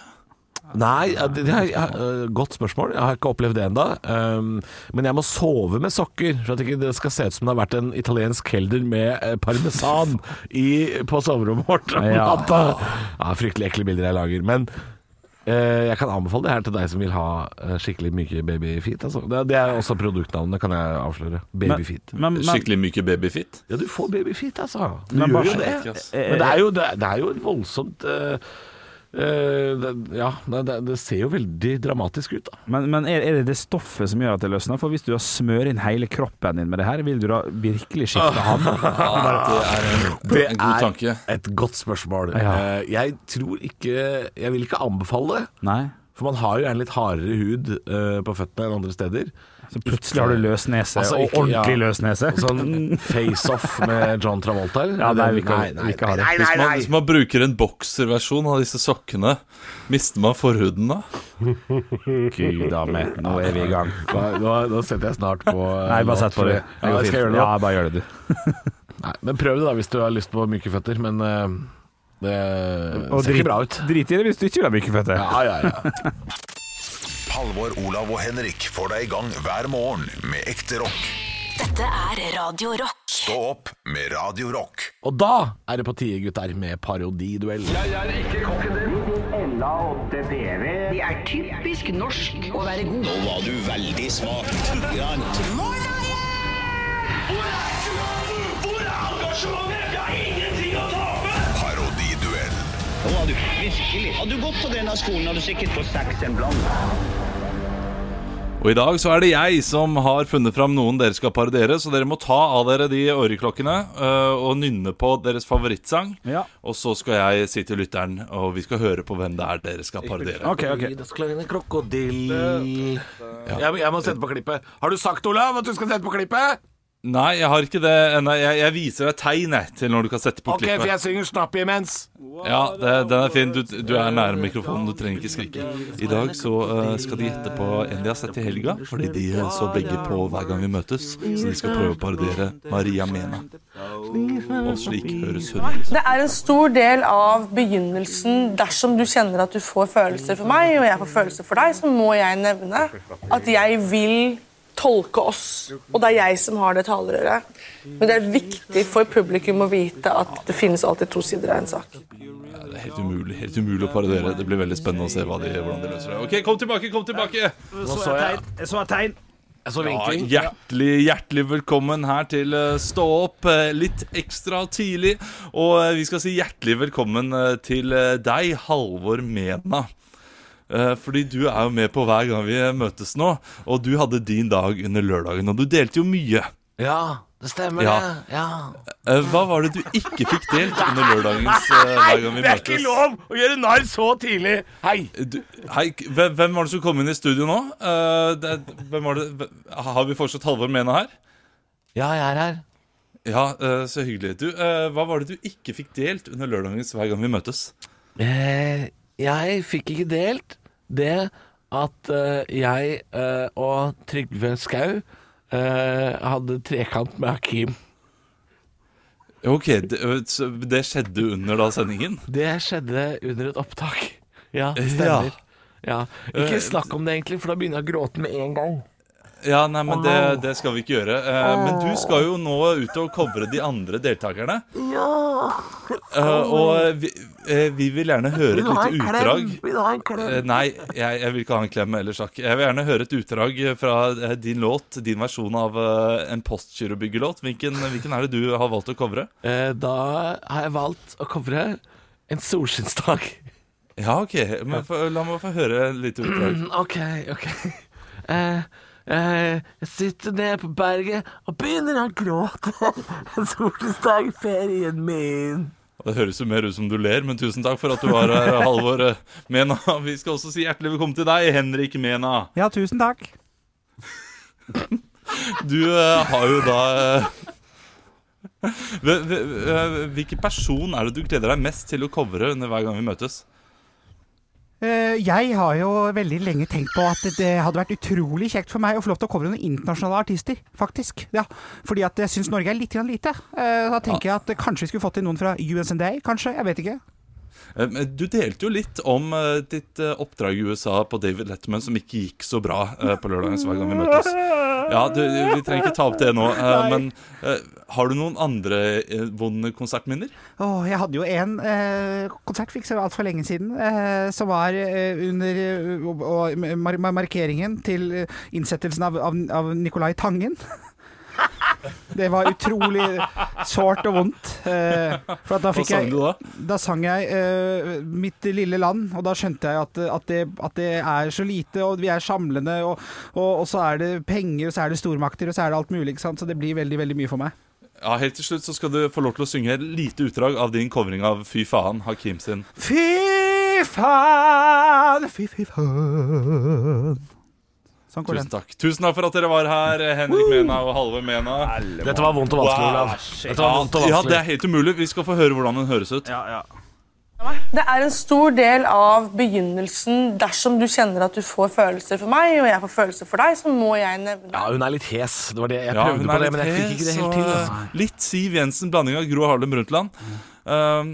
Nei, det, det er øh, godt spørsmål. Jeg har ikke opplevd det ennå. Um, men jeg må sove med sokker, for at ikke det skal se ut som det har vært en italiensk kelder med eh, parmesan i, på soverommet vårt Ja. Ja, fryktelig ekle bilder jeg lager. Men eh, jeg kan anbefale det her til deg som vil ha eh, skikkelig myke babyfeet. Altså. Det, det er også produktnavnet, kan jeg avsløre. Babyfeet. Skikkelig myke babyfit? Ja, du får babyfeet, altså. Du Men gjør bare- jo det. Men det er jo, det, det er jo et voldsomt eh, Eh, det, ja, det, det, ser jo veldig dramatisk ut, da. Men, men er, er det det stoffet som gjør at det løsner? For hvis du har smører inn hele kroppen din med det her, vil du da virkelig skifte ham? Det er en, en god tanke. et godt spørsmål. Ja. Eh, Jeg tror ikke Jeg vil ikke anbefale det. Nei. For man har jo gjerne litt hardere hud eh, på føttene enn andre steder. Så plutselig har du løs nese, Altså, og ordentlig ja. løs nese. Sånn face-off med John Travolta. Ja, nei, vi kan- Nei, nei, vi kan ha det. Hvis man, hvis man bruker en bokserversjon av disse sokkene, mister man forhuden da? Gud a meg, nå er vi i gang. Nå, nå, nå setter jeg snart på Nei, bare sett på det. Ja, Det går jeg. Ja, bare gjør det, du. Nei, men prøv det da hvis du har lyst på myke føtter, men uh, det Og ser drit, ikke bra ut. drit i det hvis du ikke vil ha myke føtter. Ja, ja, ja. Halvor, Olav og Henrik får deg i gang hver morgen med ekte rock. Dette er Radio Rock. Stå opp med Radio Rock. Og da er det på tide, gutter, med parodiduell. Det er typisk norsk å være god. Nå var du veldig smak. Hvor er engasjementet? Hvor er engasjementet? Nå var du virkelig. Har du gått på denne skolen, har du sikkert fått seks en blant. Og i dag så er det jeg som har funnet fram noen dere skal parodiere, så dere må ta av dere de øreklokkene uh, og nynne på deres favorittsang. Ja. Og så skal jeg si til lytteren, og vi skal høre på hvem det er dere skal parodiere. Okay, okay. Ja. Jeg, jeg må sette på klippet. Har du sagt, Olav, at du skal sette på klippet? Nei, jeg har ikke det ennå. Jeg, jeg viser deg tegnet til når du kan sette på Ok, for jeg synger snapp imens. Ja, det, den er fin. Du, du er nær mikrofonen, du trenger ikke skrike. I dag så uh, skal de gjette på en de har sett i helga, fordi de øh, så begge på hver gang vi møtes. Så de skal prøve å parodiere Maria Mena. Og slik høres hun ut. Det er en stor del av begynnelsen dersom du kjenner at du får følelser for meg, og jeg får følelser for deg, så må jeg nevne at jeg vil tolke oss, og det er jeg som har det talerøret. Men det er viktig for publikum å vite at det finnes alltid to sider av en sak. Ja, Det er helt umulig helt umulig å parodiere. Det blir veldig spennende å se hva de, hvordan de løser det. Ok, kom tilbake, kom tilbake! Så jeg tegn. Jeg så et tegn. Ja, hjertelig, hjertelig velkommen her til eh, Stå opp eh, litt ekstra tidlig. Og eh, vi skal si hjertelig velkommen til deg, Halvor Mena. Eh, Fordi du er jo med på hver gang vi møtes nå, og du hadde din dag under lørdagen, og du delte jo mye. Ja, det stemmer Ja. det. Ja. Eh, Hva var det du ikke fikk delt under lørdagens eh, hver gang vi Det er ikke møtes? lov å gjøre narr så tidlig. Hei. Du, hei, hvem var det som kom inn i studio nå? Det, hvem var det? Har vi fortsatt Halvor Mena her? Ja, jeg er her. Ja, så hyggelig. Du, hva var det du ikke fikk delt under lørdagens hver gang vi møtes? Eh, jeg fikk ikke delt det at eh, jeg eh, og Trygve Skau eh, hadde trekant med Hakim. Ok, det, så det skjedde under da sendingen? Det skjedde under et opptak. Ja, det Ja. stemmer. Ja. Ikke Eh, snakk om det, egentlig, for da begynner jeg å gråte med en gang. Ja, nei, men det, det skal vi ikke gjøre. Eh, men du skal jo nå ut og covre de andre deltakerne. Eh, og vi, eh, vi vil gjerne høre et lite utdrag. Vil du ha en klem? Eh, nei, jeg, jeg vil ikke ha en klem eller sjakk. Jeg vil gjerne høre et utdrag fra eh, din låt, din versjon av eh, en postgirobyggelåt. Hvilken, hvilken er det du har valgt å covre? Eh, da har jeg valgt å covre en solskinnsdag. Ja, ok, men for, la meg få høre et lite utdrag. OK, OK. Eh, eh, jeg sitter nede på berget og begynner å gråte. En solskinnsdag i ferien min. Det høres jo mer ut som du ler, men tusen takk for at du var her, Halvor eh, Mena. Vi skal også si hjertelig velkommen til deg, Henrik Mena. Ja, tusen takk. Du eh, har jo da eh, eh, Hvilken person er det du gleder deg mest til å covre under hver gang vi møtes? Eh, Jeg har jo veldig lenge tenkt på at det hadde vært utrolig kjekt for meg å få lov til å covre noen internasjonale artister, faktisk. Ja, fordi at jeg syns Norge er litt lite. Eh, Da tenker jeg at kanskje vi skulle fått inn noen fra USNDA, kanskje? Jeg vet ikke. Eh, men Du delte jo litt om eh, ditt eh, oppdrag i USA på David Letterman som ikke gikk så bra eh, på lørdagens hver gang vi møtes. Ja, du, Vi trenger ikke ta opp det nå, men har du noen andre vonde konsertminner? Åh, jeg hadde jo en eh, konsert fikk så altfor lenge siden, eh, som var eh, under og- og mar mar markeringen til innsettelsen av, av, av Nicolai Tangen. Det var utrolig sårt og vondt. Eh, for da fikk sang jeg, du da? Da sang jeg eh, 'Mitt lille land', og da skjønte jeg at, at, det, at det er så lite, og vi er samlende, og, og, og så er det penger, og så er det stormakter, og så er det alt mulig. Ikke sant? Så det blir veldig, veldig mye for meg. Ja, Helt til slutt så skal du få lov til å synge et lite utdrag av din covering av Fy faen, Hakim sin. Fy faen, fy, fy faen. Sånn Tusen den. takk Tusen takk for at dere var her, Henrik Mena og Halve Mena. Dette var vondt og vanskelig, Wow. Olav. Dette var vondt og Ja, det er helt umulig. Vi skal få høre hvordan den høres ut. Det er en stor del av begynnelsen dersom du kjenner at du får følelser for meg, og jeg får følelser for deg, så må jeg nevne Ja, hun er litt hes. Det var det jeg prøvde ja, på det, men jeg fikk ikke det helt til. Altså. Litt Siv Jensen, blanding av Gro Harlem Brundtland. Um,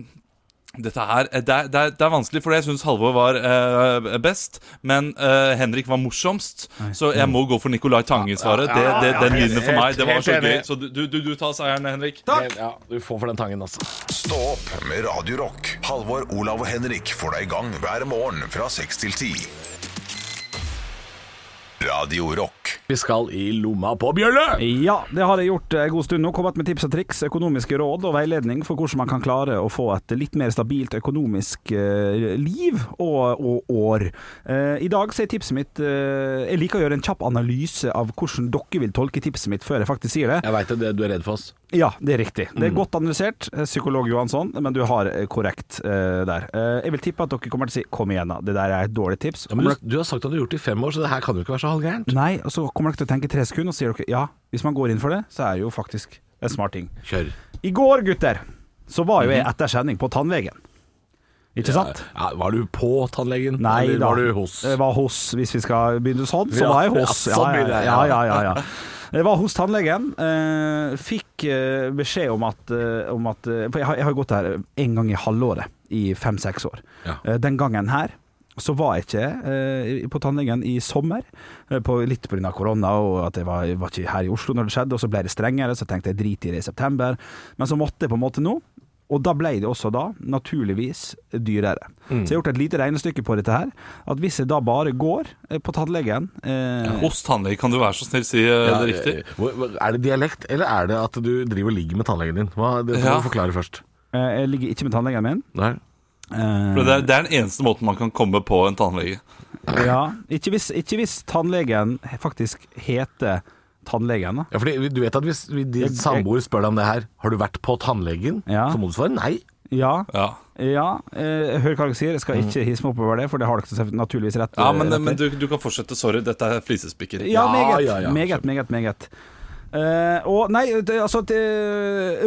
dette her, det, er, det, er, det er vanskelig, for jeg syns Halvor var eh, best. Men eh, Henrik var morsomst, så jeg må gå for Nicolai Tangen-svaret. Det, det, den vinner for meg. Det var så gøy. Så du, du, du tar seieren, Henrik. Ja, du får for den tangen, altså. Stå opp med Radio Rock. Halvor, Olav og Henrik får deg i gang hver morgen fra 6 til 10. Radio Rock. Vi skal i lomma på bjølle! Ja, det har jeg gjort en god stund nå. Kommet med tips og triks, økonomiske råd og veiledning for hvordan man kan klare å få et litt mer stabilt økonomisk eh, liv og, og år. Eh, I dag så er tipset mitt eh, Jeg liker å gjøre en kjapp analyse av hvordan dere vil tolke tipset mitt før jeg faktisk sier det. Jeg veit det, du er redd for oss. Ja, det er riktig. Det er godt analysert, psykolog Johansson, men du har korrekt uh, der. Uh, jeg vil tippe at dere kommer til å si 'kom igjen, da', det der er et dårlig tips. Ja, men du, du har sagt at du har gjort det i fem år, så det her kan jo ikke være så halvgærent. Nei, og så kommer dere til å tenke tre sekunder, og sier dere ja, hvis man går inn for det, så er det jo faktisk en smart ting. Kjør. I går, gutter, så var jo jeg etter sending på tannlegen. Ikke sant? Ja, var du på tannlegen? Nei eller da. var du hos? Jeg var hos, hvis vi skal begynne sånn, så Ja, var jeg ja, hos. sånn ja, ja. ja, ja, ja. Jeg var hos tannlegen. Eh, fikk eh, beskjed om at, eh, om at For jeg har, jeg har gått der en gang i halvåret i fem-seks år. Ja. Eh, den gangen her så var jeg ikke eh, på tannlegen i sommer, eh, på, litt pga. korona og at jeg var, jeg var ikke her i Oslo når det skjedde. Og så ble det strengere, så tenkte jeg drit i det i september. Men så måtte jeg på en måte nå. Og da ble det også da, naturligvis, dyrere. Mm. Så jeg har gjort et lite regnestykke på dette her. At hvis jeg da bare går eh, på tannlegen eh, Hos tannlegen, kan du være så snill si eh, Ja, det riktig? Er det dialekt, eller er det at du driver og ligger med tannlegen din? Hva, det må Ja. du forklare først. Jeg ligger ikke med tannlegen min. Nei. Eh, For det, er, det er den eneste måten man kan komme på en tannlege. ja, ikke hvis, ikke hvis tannlegen faktisk heter tannlegen. da. Ja, fordi du vet at hvis vi- din samboer spør deg om det her, har du vært på tannlegen? Ja. Så må du svare nei. Ja, Ja, ja eh, jeg hva dere sier. Jeg skal ikke hisse meg oppover det, for det har dere naturligvis rett ja men, rett men du, du kan fortsette. Sorry, dette er flisespikkeri. Ja, Ja, meget. ja, ja. Meget, meget, meget. Eh, og nei, det, altså det,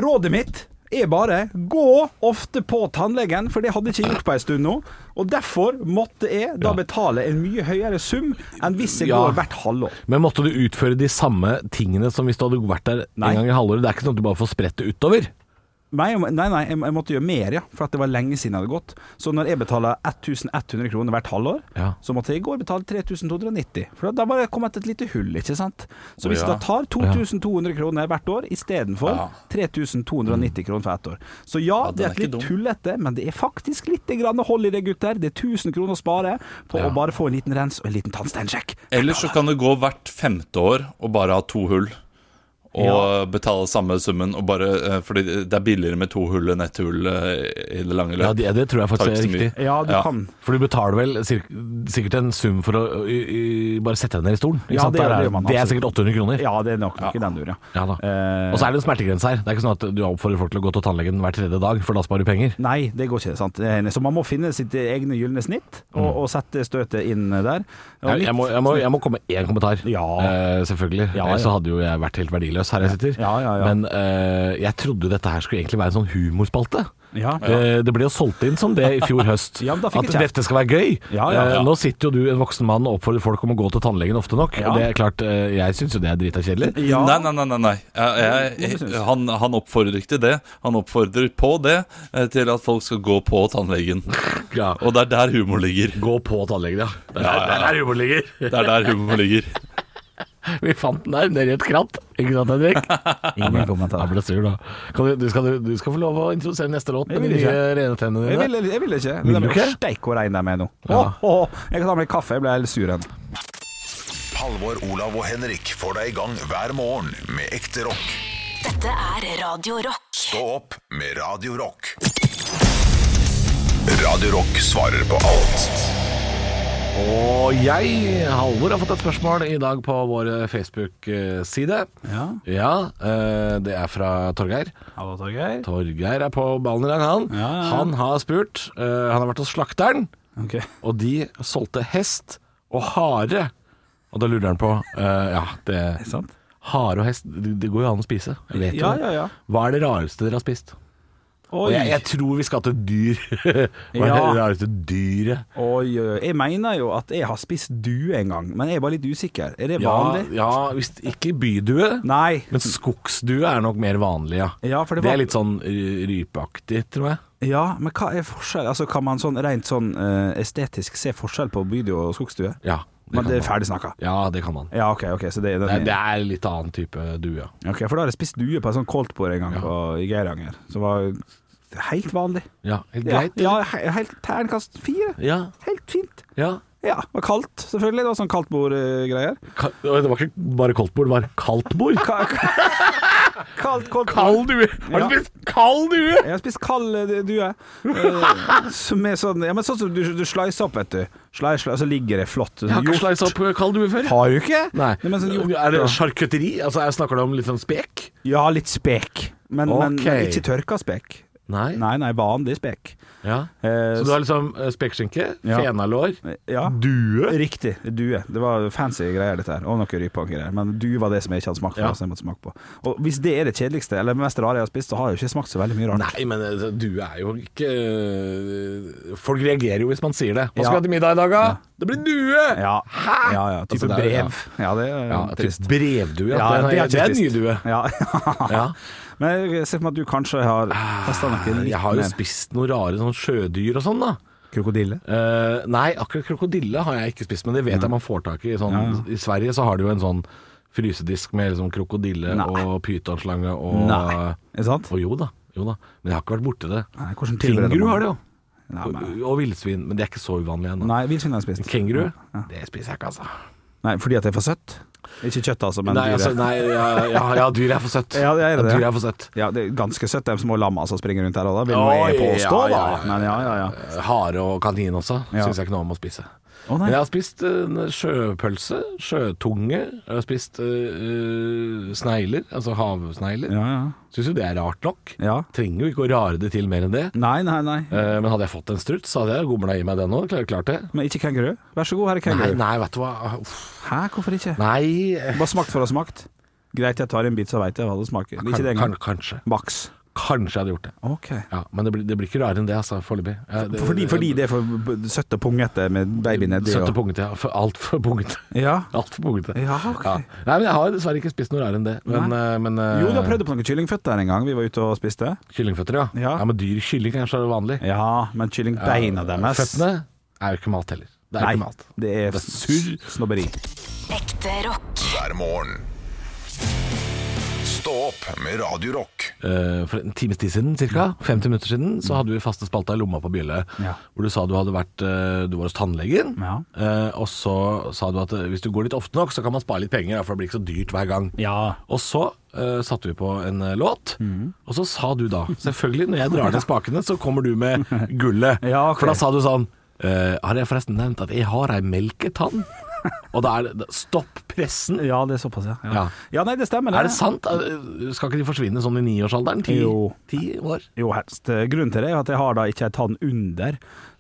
Rådet mitt er bare gå ofte på tannlegen, for det hadde jeg ikke gjort på en stund nå. Og derfor måtte jeg da betale en mye høyere sum enn hvis jeg Ja. går hvert halvår. Men måtte du utføre de samme tingene som hvis du hadde vært der Nei. en gang i halvåret? Det er ikke sånn at du bare får spredt det utover? Nei, nei, nei jeg, måtte gjøre mer, ja. For at det var lenge siden jeg hadde gått. Så når jeg betaler 1100 kroner hvert halvår, Ja. så måtte jeg i går betale 3290. For da var det kommet et lite hull, ikke sant. Så hvis Ja. jeg da tar 2200 kroner hvert år istedenfor Ja. 3290 kroner for ett år. Så ja, Ja, det er et litt tullete, men det er faktisk litt grann hold i det, gutter. Det er 1000 kroner å spare på Ja. å bare få en liten rens og en liten tannsteinsjekk. Eller så kan det gå hvert femte år og bare ha to hull. Og Ja. betale samme summen. Og bare, eh, fordi det er billigere med to hull enn ett hull eh, i det lange løp. Ja, det, det tror jeg faktisk er riktig. Ja, du Ja. kan. For du betaler vel sikkert en sum for å i, i, bare sette deg ned i stolen? ikke Ja, sant? det er, det man det er sikkert 800 kroner. Ja, det er nok, nok i den duren, ja. Ja. Eh, Og så er det en smertegrense her. Det er ikke sånn at du oppfordrer folk til å gå til tannlegen hver tredje dag, for da sparer du penger. Nei, det går ikke. sant Det enig. Så man må finne sitt egne gylne snitt og, og sette støtet inn der. Og Jeg, jeg, må, jeg, må, jeg må komme med én kommentar. Ja. Eh, selvfølgelig. Ja, ja. så hadde jo jeg vært helt verdiløs her jeg sitter. Ja, ja, ja. Men eh, jeg trodde dette her skulle egentlig være en sånn humorspalte. Ja. Det, det ble jo solgt inn som det i fjor høst. Ja, men da fikk at jeg dette skal være gøy. Ja, ja, Eh, nå sitter jo du, en voksen mann, og oppfordrer folk om å gå til tannlegen ofte nok. Ja. Og det er klart, eh, jeg syns jo det er drita kjedelig. Ja. Nei, nei, nei. nei, nei. Jeg, jeg, han, han oppfordrer ikke til det. Han oppfordrer på det eh, til at folk skal gå på tannlegen. Ja. Og det er der humor ligger. Gå på tannlegen, ja. Det er Ja, ja, ja. der humor ligger. Det er der humor ligger. Vi fant den der nedi et kratt. Ikke sant, Henrik? Ingen kommentar. Jeg ble sur, da. Kan du, du, skal, du, du skal få lov å introdusere neste låt med de nye ikke. rene tennene Jeg vil, jeg vil ikke. Vil du ikke? Steik hvor rein de er med nå. Ja. Oh, oh, jeg kan ta meg kaffe, jeg ble helt sur igjen. Halvor, Olav og Henrik får deg i gang hver morgen med ekte rock. Dette er Radio Rock. Stå opp med Radio Rock. Radio Rock svarer på alt Og jeg, Halvor, har fått et spørsmål i dag på vår Facebook-side. Ja. Ja, eh, det er fra Torgeir. Hallo, Torgeir. Torgeir er på ballen i dag, han. Ja, ja. Han har spurt. eh, han har vært hos slakteren, okay. og de solgte hest og hare. Og da lurer han på eh, Ja, det Er sant? Hare og hest, det, det går jo an å spise. Jeg vet jo Ja, det. ja, ja. Hva er det rareste dere har spist? Og jeg, jeg tror vi skal til dyr. Hva er Ja. det rareste dyret? Oi, oi, oi. Jeg mener jo at jeg har spist due en gang, men jeg er bare litt usikker. Er det vanlig? ja hvis ikke bydue. Nei. Men skogsdue er nok mer vanlig, ja. Ja, for det det, er litt sånn rypeaktig, tror jeg. Ja, men hva er forskjell? Altså, kan man sånn rent sånn eh, estetisk se forskjell på bydue og skogsdue? Ja, Men det er ferdig snakka? Ja, det kan man. Ja, ok, ok, så det, Det det er litt annen type due. ja. Ok, For da har jeg spist due på et sånt koldtbord en gang Ja. på, i Geiranger, som var helt vanlig. Ja, helt Ja, greit. ja, ja helt terningkast fire. Ja, Helt fint. ja. Ja, det var kaldt, selvfølgelig. Det var sånn kaldtbordgreier. Ka det var ikke bare kaldtbord, det var kaldtbord. Kaldt, koldt Kald due! Har du spist kald due? Jeg har spist kald eh, due. Eh, som er sånn, ja, men sånn som du, du slicer opp, vet du. Slice, slice, så ligger det flott. Jeg har ikke slice opp kald due før. Har du ikke? Nei. men sånn er det sjarkøtteri? Altså, jeg snakker du om litt sånn spek? Ja, litt spek. Men, men, men ikke tørka spek. Nei. Nei, nei, vanlig spek. Ja. Eh, Så du har liksom eh, spekeskinke, Ja. fenalår, ja. due Riktig. Due. Det var fancy greier, dette her. Og noe rype og greier. Men due var det som jeg ikke hadde smakt på. Ja. jeg måtte smake på. Og hvis det er det kjedeligste, eller det mest rare jeg har spist, så har jeg jo ikke smakt så veldig mye rart. Nei, men eh, due er jo ikke Folk reagerer jo hvis man sier det. Hva skal vi ha til middag i dag, da? Det blir due! Ja. Hæ? Ja, ja. Type Altså, er- brev. Ja, det er trist. brevdue. Ja. Det, er, det er, det er det en ny due Ja, Ja. Men jeg ser for meg at du kanskje har testa noe litt Jeg har jo mer. spist noen rare sånn sjødyr og sånn, da. Krokodille? Eh, nei, akkurat krokodille har jeg ikke spist, men det vet jeg man får tak i. Sånn, Ja, ja. I Sverige så har de jo en sånn frysedisk med liksom krokodille Nei. og pytonslange og Nei. Er det sant? Og jo da, jo da. Men jeg har ikke vært borti det. Nei, hvordan tilbereder Kenguru man har det jo. Nei, Og, men- og villsvin, men det er ikke så uvanlig ennå. Nei, villsvin har jeg spist. Kenguru, Ja. det spiser jeg ikke, altså. Nei, fordi at det er for søtt? Ikke kjøtt, altså, men nei, dyret. altså, nei, ja, ja, ja, dyr er for søtt. Ja, det er det. dyr er for søtt. Ja, det er ganske søtt, de små lamma som springer rundt her òg, vil nå jeg påstå, da. Men ja, ja, ja. Hare og kanin også Ja. syns jeg ikke noe om å spise. Å, nei. Men jeg har spist eh, sjøpølse, sjøtunge, jeg har spist eh, snegler, altså havsnegler. Ja, ja. Syns jo det er rart nok. ja. Trenger jo ikke å rare det til mer enn det. Nei, nei, nei. Eh, men hadde jeg fått en struts, så hadde jeg gomla i meg den òg. Klart, klart det. Men ikke kenguru? Vær så god, her er Nei, kenguru. nei, vet du hva. Uff. Hæ, hvorfor ikke? Nei Bare smakt for å ha smakt. Greit, jeg tar en bit, så veit jeg hva det smaker. Ikke det kan, engang. Kanskje. Maks. Kanskje jeg hadde gjort det. Ok. Ja, men det blir, det blir ikke rarere enn det, altså, foreløpig. Ja, det- Fordi, fordi det er for søtt og pungete med baby nedi? Søtt og pungete, ja. For Altfor pungete. Ja. Altfor pungete. Ja, ok. Nei, men jeg har dessverre ikke spist noe rarere enn det. Men, eh, men eh, Jo, du har prøvd på noen kyllingføtter en gang vi var ute og spiste. Kyllingføtter, ja. Ja. ja. Men dyr kylling kanskje er det vanlig. Ja, men kyllingbeina deres Føttene er jo ikke mat heller. Det er Nei, ikke mat. det Det er surr. snobberi. Ekte rock. hver morgen. Stå opp med Radio Rock. Eh, for en times tid siden, ca. 50 minutter siden, så hadde vi faste spalta i lomma på Bjelle. Ja. Hvor du sa du hadde vært eh, Du var hos tannlegen. Ja. Eh, og så sa du at hvis du går litt ofte nok, så kan man spare litt penger, for det blir ikke så dyrt hver gang. Ja. Og så satte vi på en låt, mm. og så sa du da Selvfølgelig, når jeg drar ned spakene, så kommer du med gullet. Ja, okay. For da sa du sånn eh, Har jeg forresten nevnt at jeg har ei melketann? Og da er det Stopp pressen! Ja, det er såpass, ja. Ja, Ja. ja nei, det stemmer. Er det sant? Eh, Skal ikke de forsvinne sånn i niårsalderen? Ti, Jo. ti år? Jo, helst. Grunnen til det er at jeg har da ikke en tann under, eh,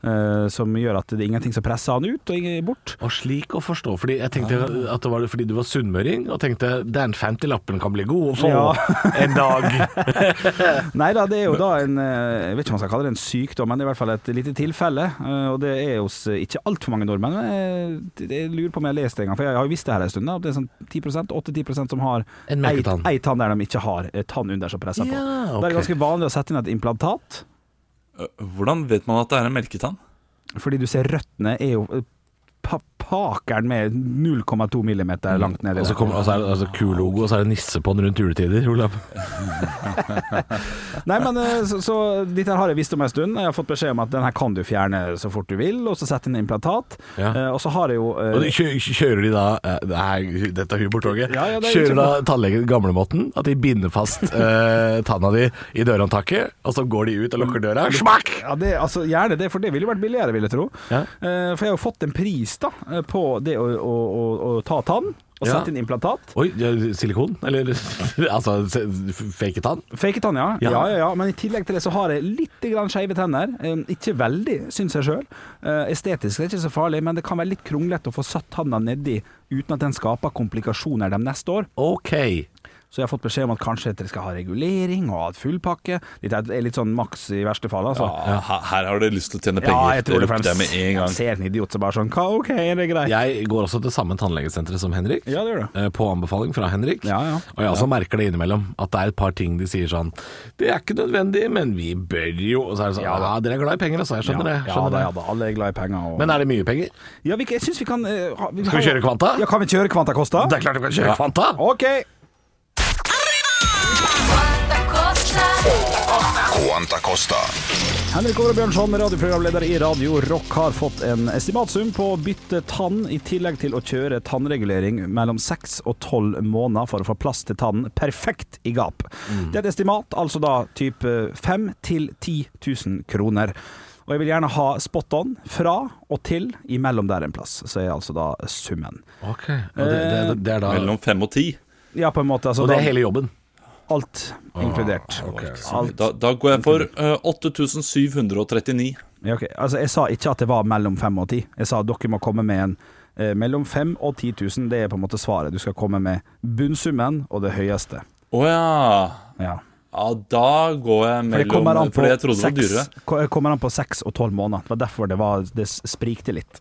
som gjør at det er ingenting som presser han ut og bort. Og slik å forstå, fordi jeg tenkte at det var fordi du var sunnmøring, og tenkte den 50-lappen kan bli god å få Ja. en dag. Nei da, det er jo da en eh, Jeg vet ikke om man skal kalle det en sykdom, men det er i hvert fall et lite tilfelle. eh, Og det er hos eh, ikke altfor mange nordmenn. Men jeg, jeg lurer på om jeg har lest det en gang, for jeg har jo visst det her en stund. da, det er sånn 10 8-10 som har ei, ei tann der de ikke har eh, tann under som presser på. Okay. Det er ganske vanlig å sette inn et implantat, Hvordan vet man at det er en melketann? fordi du ser røttene er jo eh, pakeren med 0,2 millimeter langt nede. Og så kommer- altså, altså, Q-logo, og så er det nisse på den rundt juletider, Olav. Nei, men eh, så, så dette har jeg visst om en stund. Jeg har fått beskjed om at den her kan du fjerne så fort du vil, og så sette inn implantat. Ja. Uh, og så har jeg jo uh, Og de kjø kjører de da uh, det er, Dette er humortoget. Ja, ja, det er kjører da tannlegen gamlemåten? At de binder fast uh, tanna di i dørhåndtaket, og så går de ut og lukker døra? Smakk! Ja, det, altså, gjerne det, for det ville jo vært billigere, vil jeg tro. For jeg har jo fått en pris da på det å, å, å, å ta tann og Ja. sette inn implantat. Oi, silikon? Eller altså fake tann? Fake tann, ja. Ja. ja. Ja, ja. Men i tillegg til det så har jeg litt skeive tenner. Eh, ikke veldig, syns jeg sjøl. estetisk er det ikke så farlig, men det kan være litt kronglete å få satt tanna nedi uten at den skaper komplikasjoner de neste år. Ok. Så jeg har fått beskjed om at kanskje dere skal ha regulering og ha et fullpakke. Dette er litt sånn maks i verste fall, altså. Ja, her, har du lyst til å tjene penger. Ja, jeg tror det det, for med en gang. Jeg ser en idiot som bare sånn "Hva, OK, er det greit? Jeg går også til samme tannlegesenteret som Henrik. Ja, det gjør du. eh, På anbefaling fra Henrik. Ja, ja. Og jeg også merker det innimellom. At det er et par ting de sier sånn Det er ikke nødvendig, men vi bør jo Og så er det sånn Ja, Ja, da. dere er glad i penger, altså. Jeg skjønner det. Skjønner det. ja da, alle er glad i penger. Og... Men er det mye penger? ja, vi, jeg syns vi kan uh, ha, vi Skal vi kjøre Kvanta? Ja, Kan vi kjøre Kvanta Kosta? Det er klart du kan kjøre Kvanta! OK. Quanta Costa. Henrik Ove Bjørnson, radioprogramleder i Radio Rock, har fått en estimatsum på å bytte tann, i tillegg til å kjøre tannregulering mellom seks og tolv måneder for å få plass til tannen perfekt i gap. Det er et estimat, altså da type fem til 10 000 kroner. Og jeg vil gjerne ha spot on fra og til imellom der en plass. Så er altså da summen. Ok, og det, det, det er da Mellom fem og ti. Ja, på en måte. Altså, Og det er hele jobben? Alt inkludert. Alt. Da, da går jeg for uh, 8739. Ja, okay. Altså, jeg sa ikke at det var mellom fem og ti. Jeg sa at dere må komme med en uh, mellom fem og 10 000. Det er på en måte svaret. Du skal komme med bunnsummen og det høyeste. Å ja. Ja. Ja, da går jeg For det mellom For på Fordi jeg trodde det var dyrere. ko- kommer an på seks og tolv måneder. Det var derfor det, var, det sprikte litt.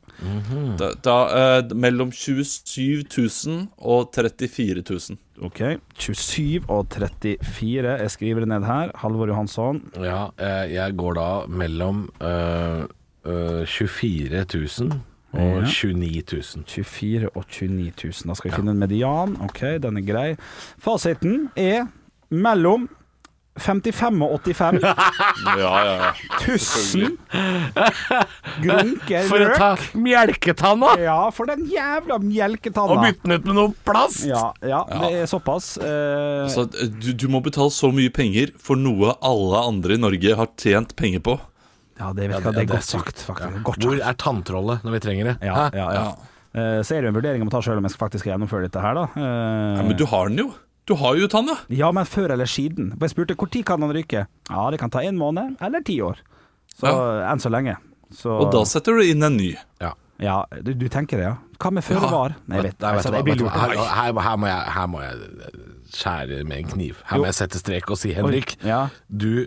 Da, da, eh, mellom 27 000 og 34 000. OK. 27 og 34. Jeg skriver det ned her. Halvor Johansson. Ja, eh, jeg går da mellom øh, øh, 24 000 og Ja. 29 000. 24 og 29 000. Da skal vi finne en median. OK, den er grei. Fasiten er mellom 55 og 85 Ja, ja, ja. Tussen. grunker For å ta melketanna! Ja, for den jævla melketanna. Og bytte den ut med noe plast! Ja, ja, det er såpass. Uh... Så eh, du, du må betale så mye penger for noe alle andre i Norge har tjent penger på. ja, det, vet Ja, jeg, det er godt sagt, faktisk. Godt Hvor er tanntrollet når vi trenger det? Ja, Hæ? ja, ja. Uh, så er det jo en vurdering om å ta sjøl om jeg skal faktisk gjennomføre dette her, da. Uh... Ja, men du har den jo. Du har jo tanna. Ja, men før eller siden. Jeg spurte når kan han ryke. Ja, det kan ta en måned eller ti år. Så enn så lenge. Så, Og da setter du inn en ny. Ja, du, du tenker det, ja. Hva med føre var? Nei, vet, Nei, vet altså, vet her, her, her, må jeg, her må jeg skjære med en kniv. Her Jo. må jeg sette strek og si, Henrik, ja. du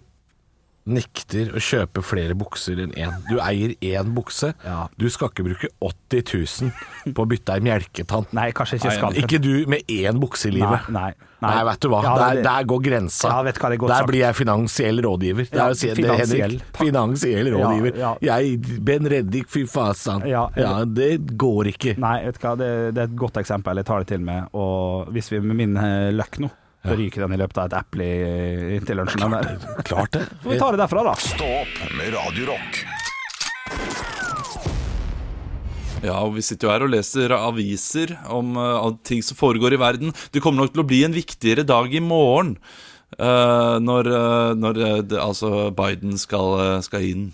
nekter å kjøpe flere bukser enn én. Du eier én bukse. Ja. Du skal ikke bruke 80 000 på å bytte ei melketann. Nei, kanskje ikke skal. Ikke du med én bukse i livet. Nei, nei, Nei, vet du hva. Ja, der, det- der går grensa. Ja, vet hva, det er godt der sagt. blir jeg finansiell rådgiver. Ja, si, det, finansiell. Henrik, finansiell rådgiver. Ja, Jeg, Ben Reddik, fy fasan. Ja, Ja, det går ikke. Nei, vet du hva, det, det er et godt eksempel. Jeg tar det til meg. Og hvis vi med min eh, løkk nå, så ryker den i løpet av et eple i- inntil lunsjen. Klart der. Klart det. Vi tar det derfra, da. Stå opp med Radio Ja, og vi sitter jo her og leser aviser om uh, ting som foregår i verden. Det kommer nok til å bli en viktigere dag i morgen. Uh, når uh, når det, altså Biden skal, skal inn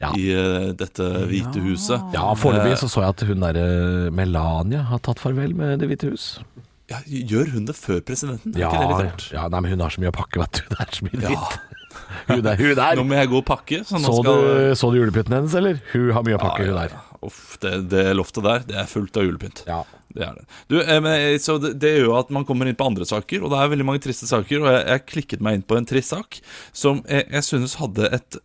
Ja. i uh, dette hvite huset. Ja, foreløpig så så jeg at hun derre Melania har tatt farvel med Det hvite hus. Ja, gjør hun det før presidenten? Er Ja, ikke det ja nei, men hun har så mye å pakke, vet du. Det er så mye Ja. dritt. Hun der, hun der. Nå må jeg gå og pakke. Så, nå Så skal, du, så du julepynten hennes, eller? Hun har mye å pakke, Ja, hun ja, der. Ja. Uff, det, det loftet der, det er fullt av julepynt. Ja. Det er det. Du, eh, men, eh, så det, det gjør jo at man kommer inn på andre saker, og det er veldig mange triste saker. Og jeg, jeg klikket meg inn på en trist sak som jeg, jeg synes hadde et,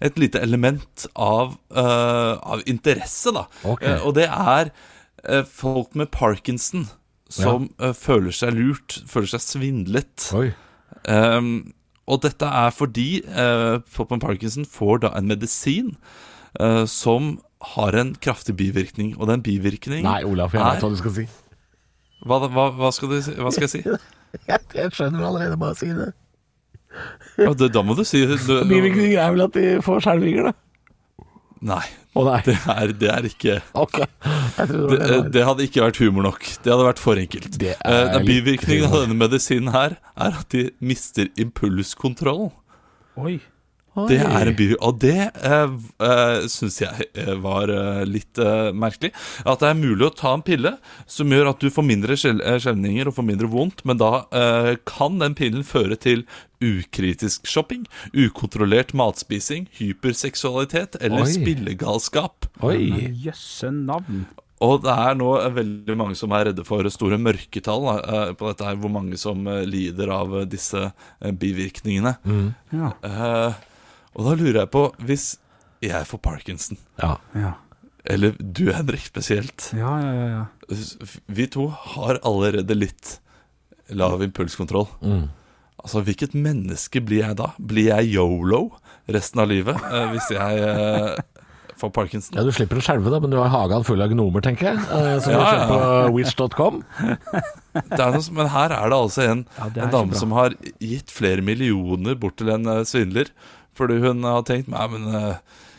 et lite element av, uh, av interesse, da. Okay. Uh, og det er uh, folk med parkinson som eh, føler seg lurt, føler seg svindlet. Oi. Um, og dette er fordi uh, folk med parkinson får da en medisin som har en kraftig bivirkning, og den bivirkningen Nei, Olaf, jeg vet hva du skal si. Hva, hva, hva, skal, du, si- hva skal jeg si? Jeg, jeg skjønner allerede, bare å si det. Ja, det, da må du si det. Du- Bivirkninger er vel at de får skjelvinger, da. Nei. Oh, nei. Det er, det er ikke okay. Det, det det. det hadde ikke vært humor nok. Det hadde vært for enkelt. Det er Eh, den litt bivirkningen av denne medisinen her er at de mister impulskontrollen. Oi. Det er en by, og det uh, syns jeg eh, var eh, litt eh, merkelig. At det er mulig å ta en pille som gjør at du får mindre skjel- eh, skjelvninger og får mindre vondt, men da eh, kan den pillen føre til ukritisk shopping, ukontrollert matspising, hyperseksualitet eller Oi. spillegalskap. Oi. Jøsse navn. Og det er nå eh, veldig mange som er redde for store mørketall da, eh, på dette her, hvor mange som eh, lider av eh, disse bivirkningene. bivirkningene. Ja. Eh, og da lurer jeg på, hvis jeg får parkinson, Ja. Ja. eller du Henrik spesielt Ja, ja, ja, ja. Vi to har allerede litt lav impulskontroll. Mm. Altså, hvilket menneske blir jeg da? Blir jeg yolo resten av livet eh, hvis jeg eh, får parkinson? ja, du slipper å skjelve, da, men du har hagen full av gnomer, tenker jeg. eh, Som du Ja, kjøper på witch.com. Det er noe, som- men her er det altså en, Ja, en dame som har gitt flere millioner bort til en eh, svindler. Fordi hun har tenkt Nei, men eh,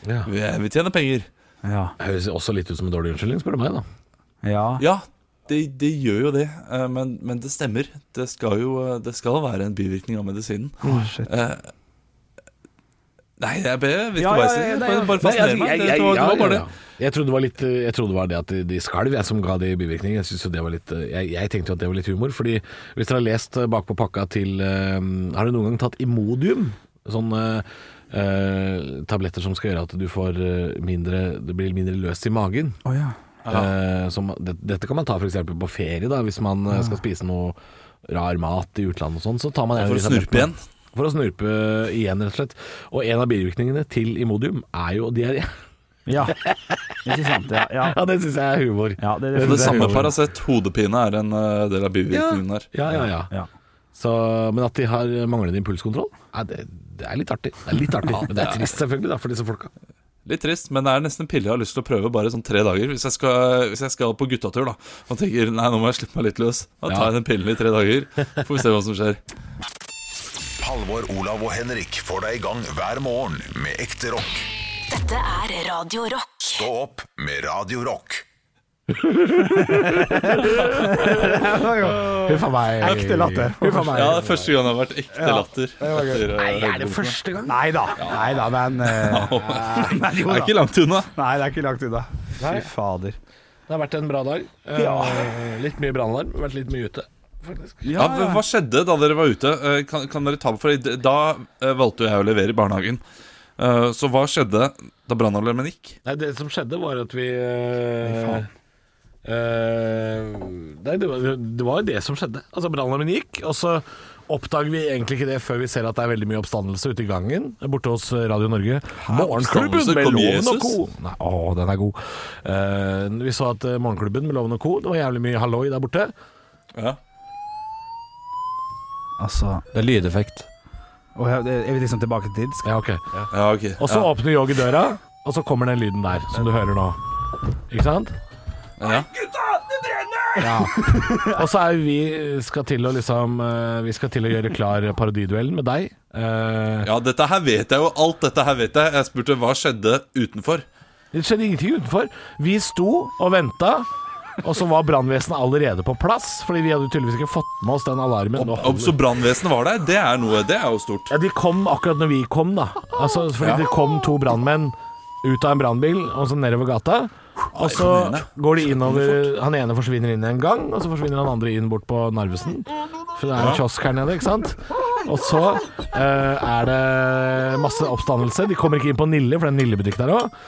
Ja. vi, vi tjener penger. Ja. Det høres også litt ut som en dårlig unnskyldning, spør du meg, da. ja. Ja, det, det gjør jo det, eh, men, men det stemmer. Det skal jo eh, det skal være en bivirkning av medisinen. shit. Eh, nei, jeg vet Ja, hva jeg sier. bare, bare fascinerer meg. Det, var, bare det. Jeg trodde det var litt Jeg trodde det var det at de- de skalv, jeg, som ga de bivirkningene. Jeg, synes jo det var litt, jeg, jeg tenkte jo at det var litt humor. Fordi hvis dere har lest bakpå pakka til Har dere noen gang tatt Imodium? Sånne eh, tabletter som skal gjøre at du får eh, mindre Det blir mindre løst i magen. Oh, ja. Eh, som, det, dette kan man ta f.eks. på ferie, da hvis man ja. skal spise noe rar mat i utlandet og sånn. Så tar man en For å snurpe igjen. For å snurpe igjen, rett og slett. Og en av bivirkningene til Imodium er jo diaré. Ja. Det sant? Ja, ja. Ja, det syns jeg er humor. ja det, det, det samme. Paracet, hodepine, er en eh, del av bivirkningen. Ja, ja, ja. Ja. Så, men at de har manglende impulskontroll, er det, det er litt artig. Det er litt artig, Men det er trist selvfølgelig da, for disse folka. Litt trist, men det er nesten en pille jeg har lyst til å prøve bare sånn tre dager. Hvis jeg skal, hvis jeg skal på guttatur da og tenker nei, nå må jeg slippe meg litt løs, da tar jeg den pillen i tre dager. Får vi se hva som skjer. Halvor, Olav og Henrik får deg i gang hver morgen med ekte rock. Dette er Radio Rock. Stå opp med Radio Rock. Huff a meg. Ekte latter. Huff a meg. Ja, det er første gang det har vært ekte latter. etter, eh, Nei, er det første gang? Nei da. Nei da, men eh, Det er ikke langt unna. Nei, det er ikke langt unna. Fy fader. Det har vært en bra dag. Eh, Ja. Litt mye brannalarm, vært litt mye ute. Ja, hva- skjedde da dere var ute? Kan, kan dere ta For Da valgte jeg å levere i barnehagen. Eh, Så hva skjedde da brannalarmen gikk? Nei, det som skjedde var at vi faen. Eh, Nei, det var, det var jo det som skjedde. Altså Brannalarmen gikk, og så oppdager vi egentlig ikke det før vi ser at det er veldig mye oppstandelse ute i gangen borte hos Radio Norge. Morgenklubben med Loven og co. Nei, å, den er god. Uh, vi så at uh, Morgenklubben med Loven og co. Det var jævlig mye halloi der borte. Ja. Altså Det er lydeffekt. og jeg, jeg vil liksom tilbake til Ja, ok. Ja, ok Og så ja. åpner Yogi døra, og så kommer den lyden der, som du hører nå. Ikke sant? Ja. Ja. Og så er vi skal til å liksom eh, Vi skal til å gjøre klar parodiduellen med deg. Eh, ja, dette her vet jeg jo. Alt dette her vet jeg. Jeg spurte hva skjedde utenfor. Det skjedde ingenting utenfor. Vi sto og venta, og så var brannvesenet allerede på plass. Fordi vi hadde jo tydeligvis ikke fått med oss den alarmen. Nå Og så brannvesenet var der. Det er noe, det er jo stort. Ja, De kom akkurat når vi kom, da. Altså, fordi det kom to brannmenn ut av en brannbil og så nedover gata. Og så går de innover Han ene forsvinner inn i en gang, og så forsvinner han andre inn bort på Narvesen. For det er en kiosk her nede, ikke sant? Og så eh, er det masse oppstandelse. De kommer ikke inn på Nille, for det er en Nille-butikk der òg.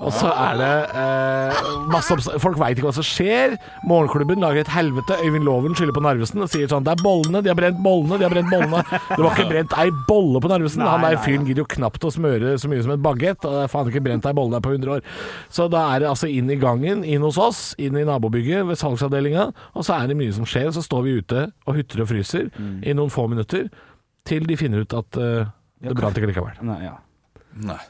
Og så er det eh, masse. Folk veit ikke hva som skjer. Morgenklubben lager et helvete. Øyvind Loven skylder på Narvesen og sier sånn Det er bollene, de har brent bollene, de har brent bollene. Det var ikke brent ei bolle på Narvesen. Han der fyren gidder jo knapt å smøre så mye som en bagett. Og det er faen ikke brent ei bolle der på 100 år. Så da er det altså inn i gangen, inn hos oss, inn i nabobygget ved salgsavdelinga. Og så er det mye som skjer. Så står vi ute og hutrer og fryser i noen få minutter til de finner ut at eh, det brant ikke likevel. Nei, ja. Nei.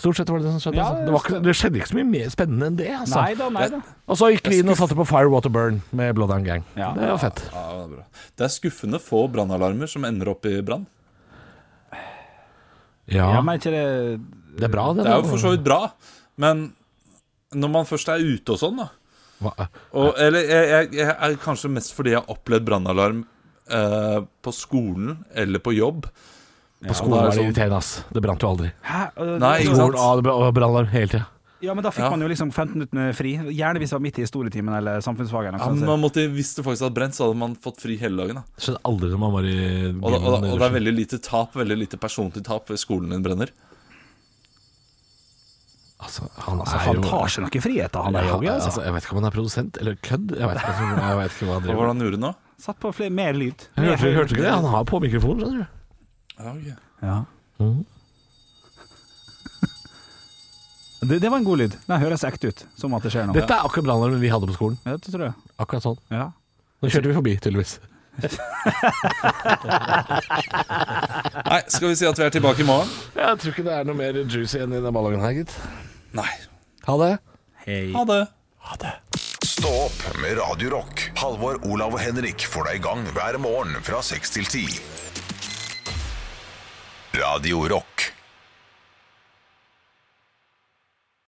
Stort sett var det det som skjedde. Ja, altså. det, var ikke, det skjedde ikke så mye mer spennende enn det. Altså. Nei da, nei da. Og så gikk vi inn og satte på Fire Water Burn med Bloodhound Gang. Ja. Det var fett. Ja, det, er bra. det er skuffende få brannalarmer som ender opp i brann. Ja, Ja, men ikke det det er bra, det. Det er jo da. for så vidt bra, men når man først er ute og sånn, da Hva- og, Eller jeg, jeg, jeg er kanskje mest fordi jeg har opplevd brannalarm eh, på skolen eller på jobb. På skolen ja, var det sånn- irriterende, ass. Det brant jo aldri. Hæ? Øh, Nei, det- ikke Skolen, sant? ah, det bra- brannalarm hele tida. Ja, men da fikk Ja. man jo liksom 15 minutter med fri. Gjerne hvis det var midt i historietimen eller samfunnsfagen. Ja, men man måtte, hvis det faktisk hadde brent, så hadde man fått fri hele dagen. Da. Det skjedde aldri når man var i Og, da, og, da, og det er veldig lite tap, veldig lite personlig tap hvis skolen din brenner. altså, han, Altså, han tar seg noen friheter, han der Ja, Altså. altså, jeg vet ikke om han er produsent eller kødd. Jeg vet ikke, jeg vet ikke hva han Hva var driver det med. han gjorde nå? Satt på flere, mer lyd. Jeg hørte, Mer- hørte ikke det. Han har på mikrofonen, skjønner du. Ja, ok. Ja. Mm. Det, det var en god lyd. Den høres ekte ut. Som at det skjer noe. Dette er akkurat brannalarmen vi hadde på skolen. Ja, det tror jeg. Akkurat sånn. Ja. Nå kjørte vi forbi, tydeligvis. Nei, skal vi si at vi er tilbake i morgen? Jeg tror ikke det er noe mer juicy enn i den ballongen her, gitt. Nei. Ha det. Ha det. Stå opp med Radio Rock. Halvor, Olav og Henrik får deg i gang hver morgen fra 6 til 10. Radio Rock.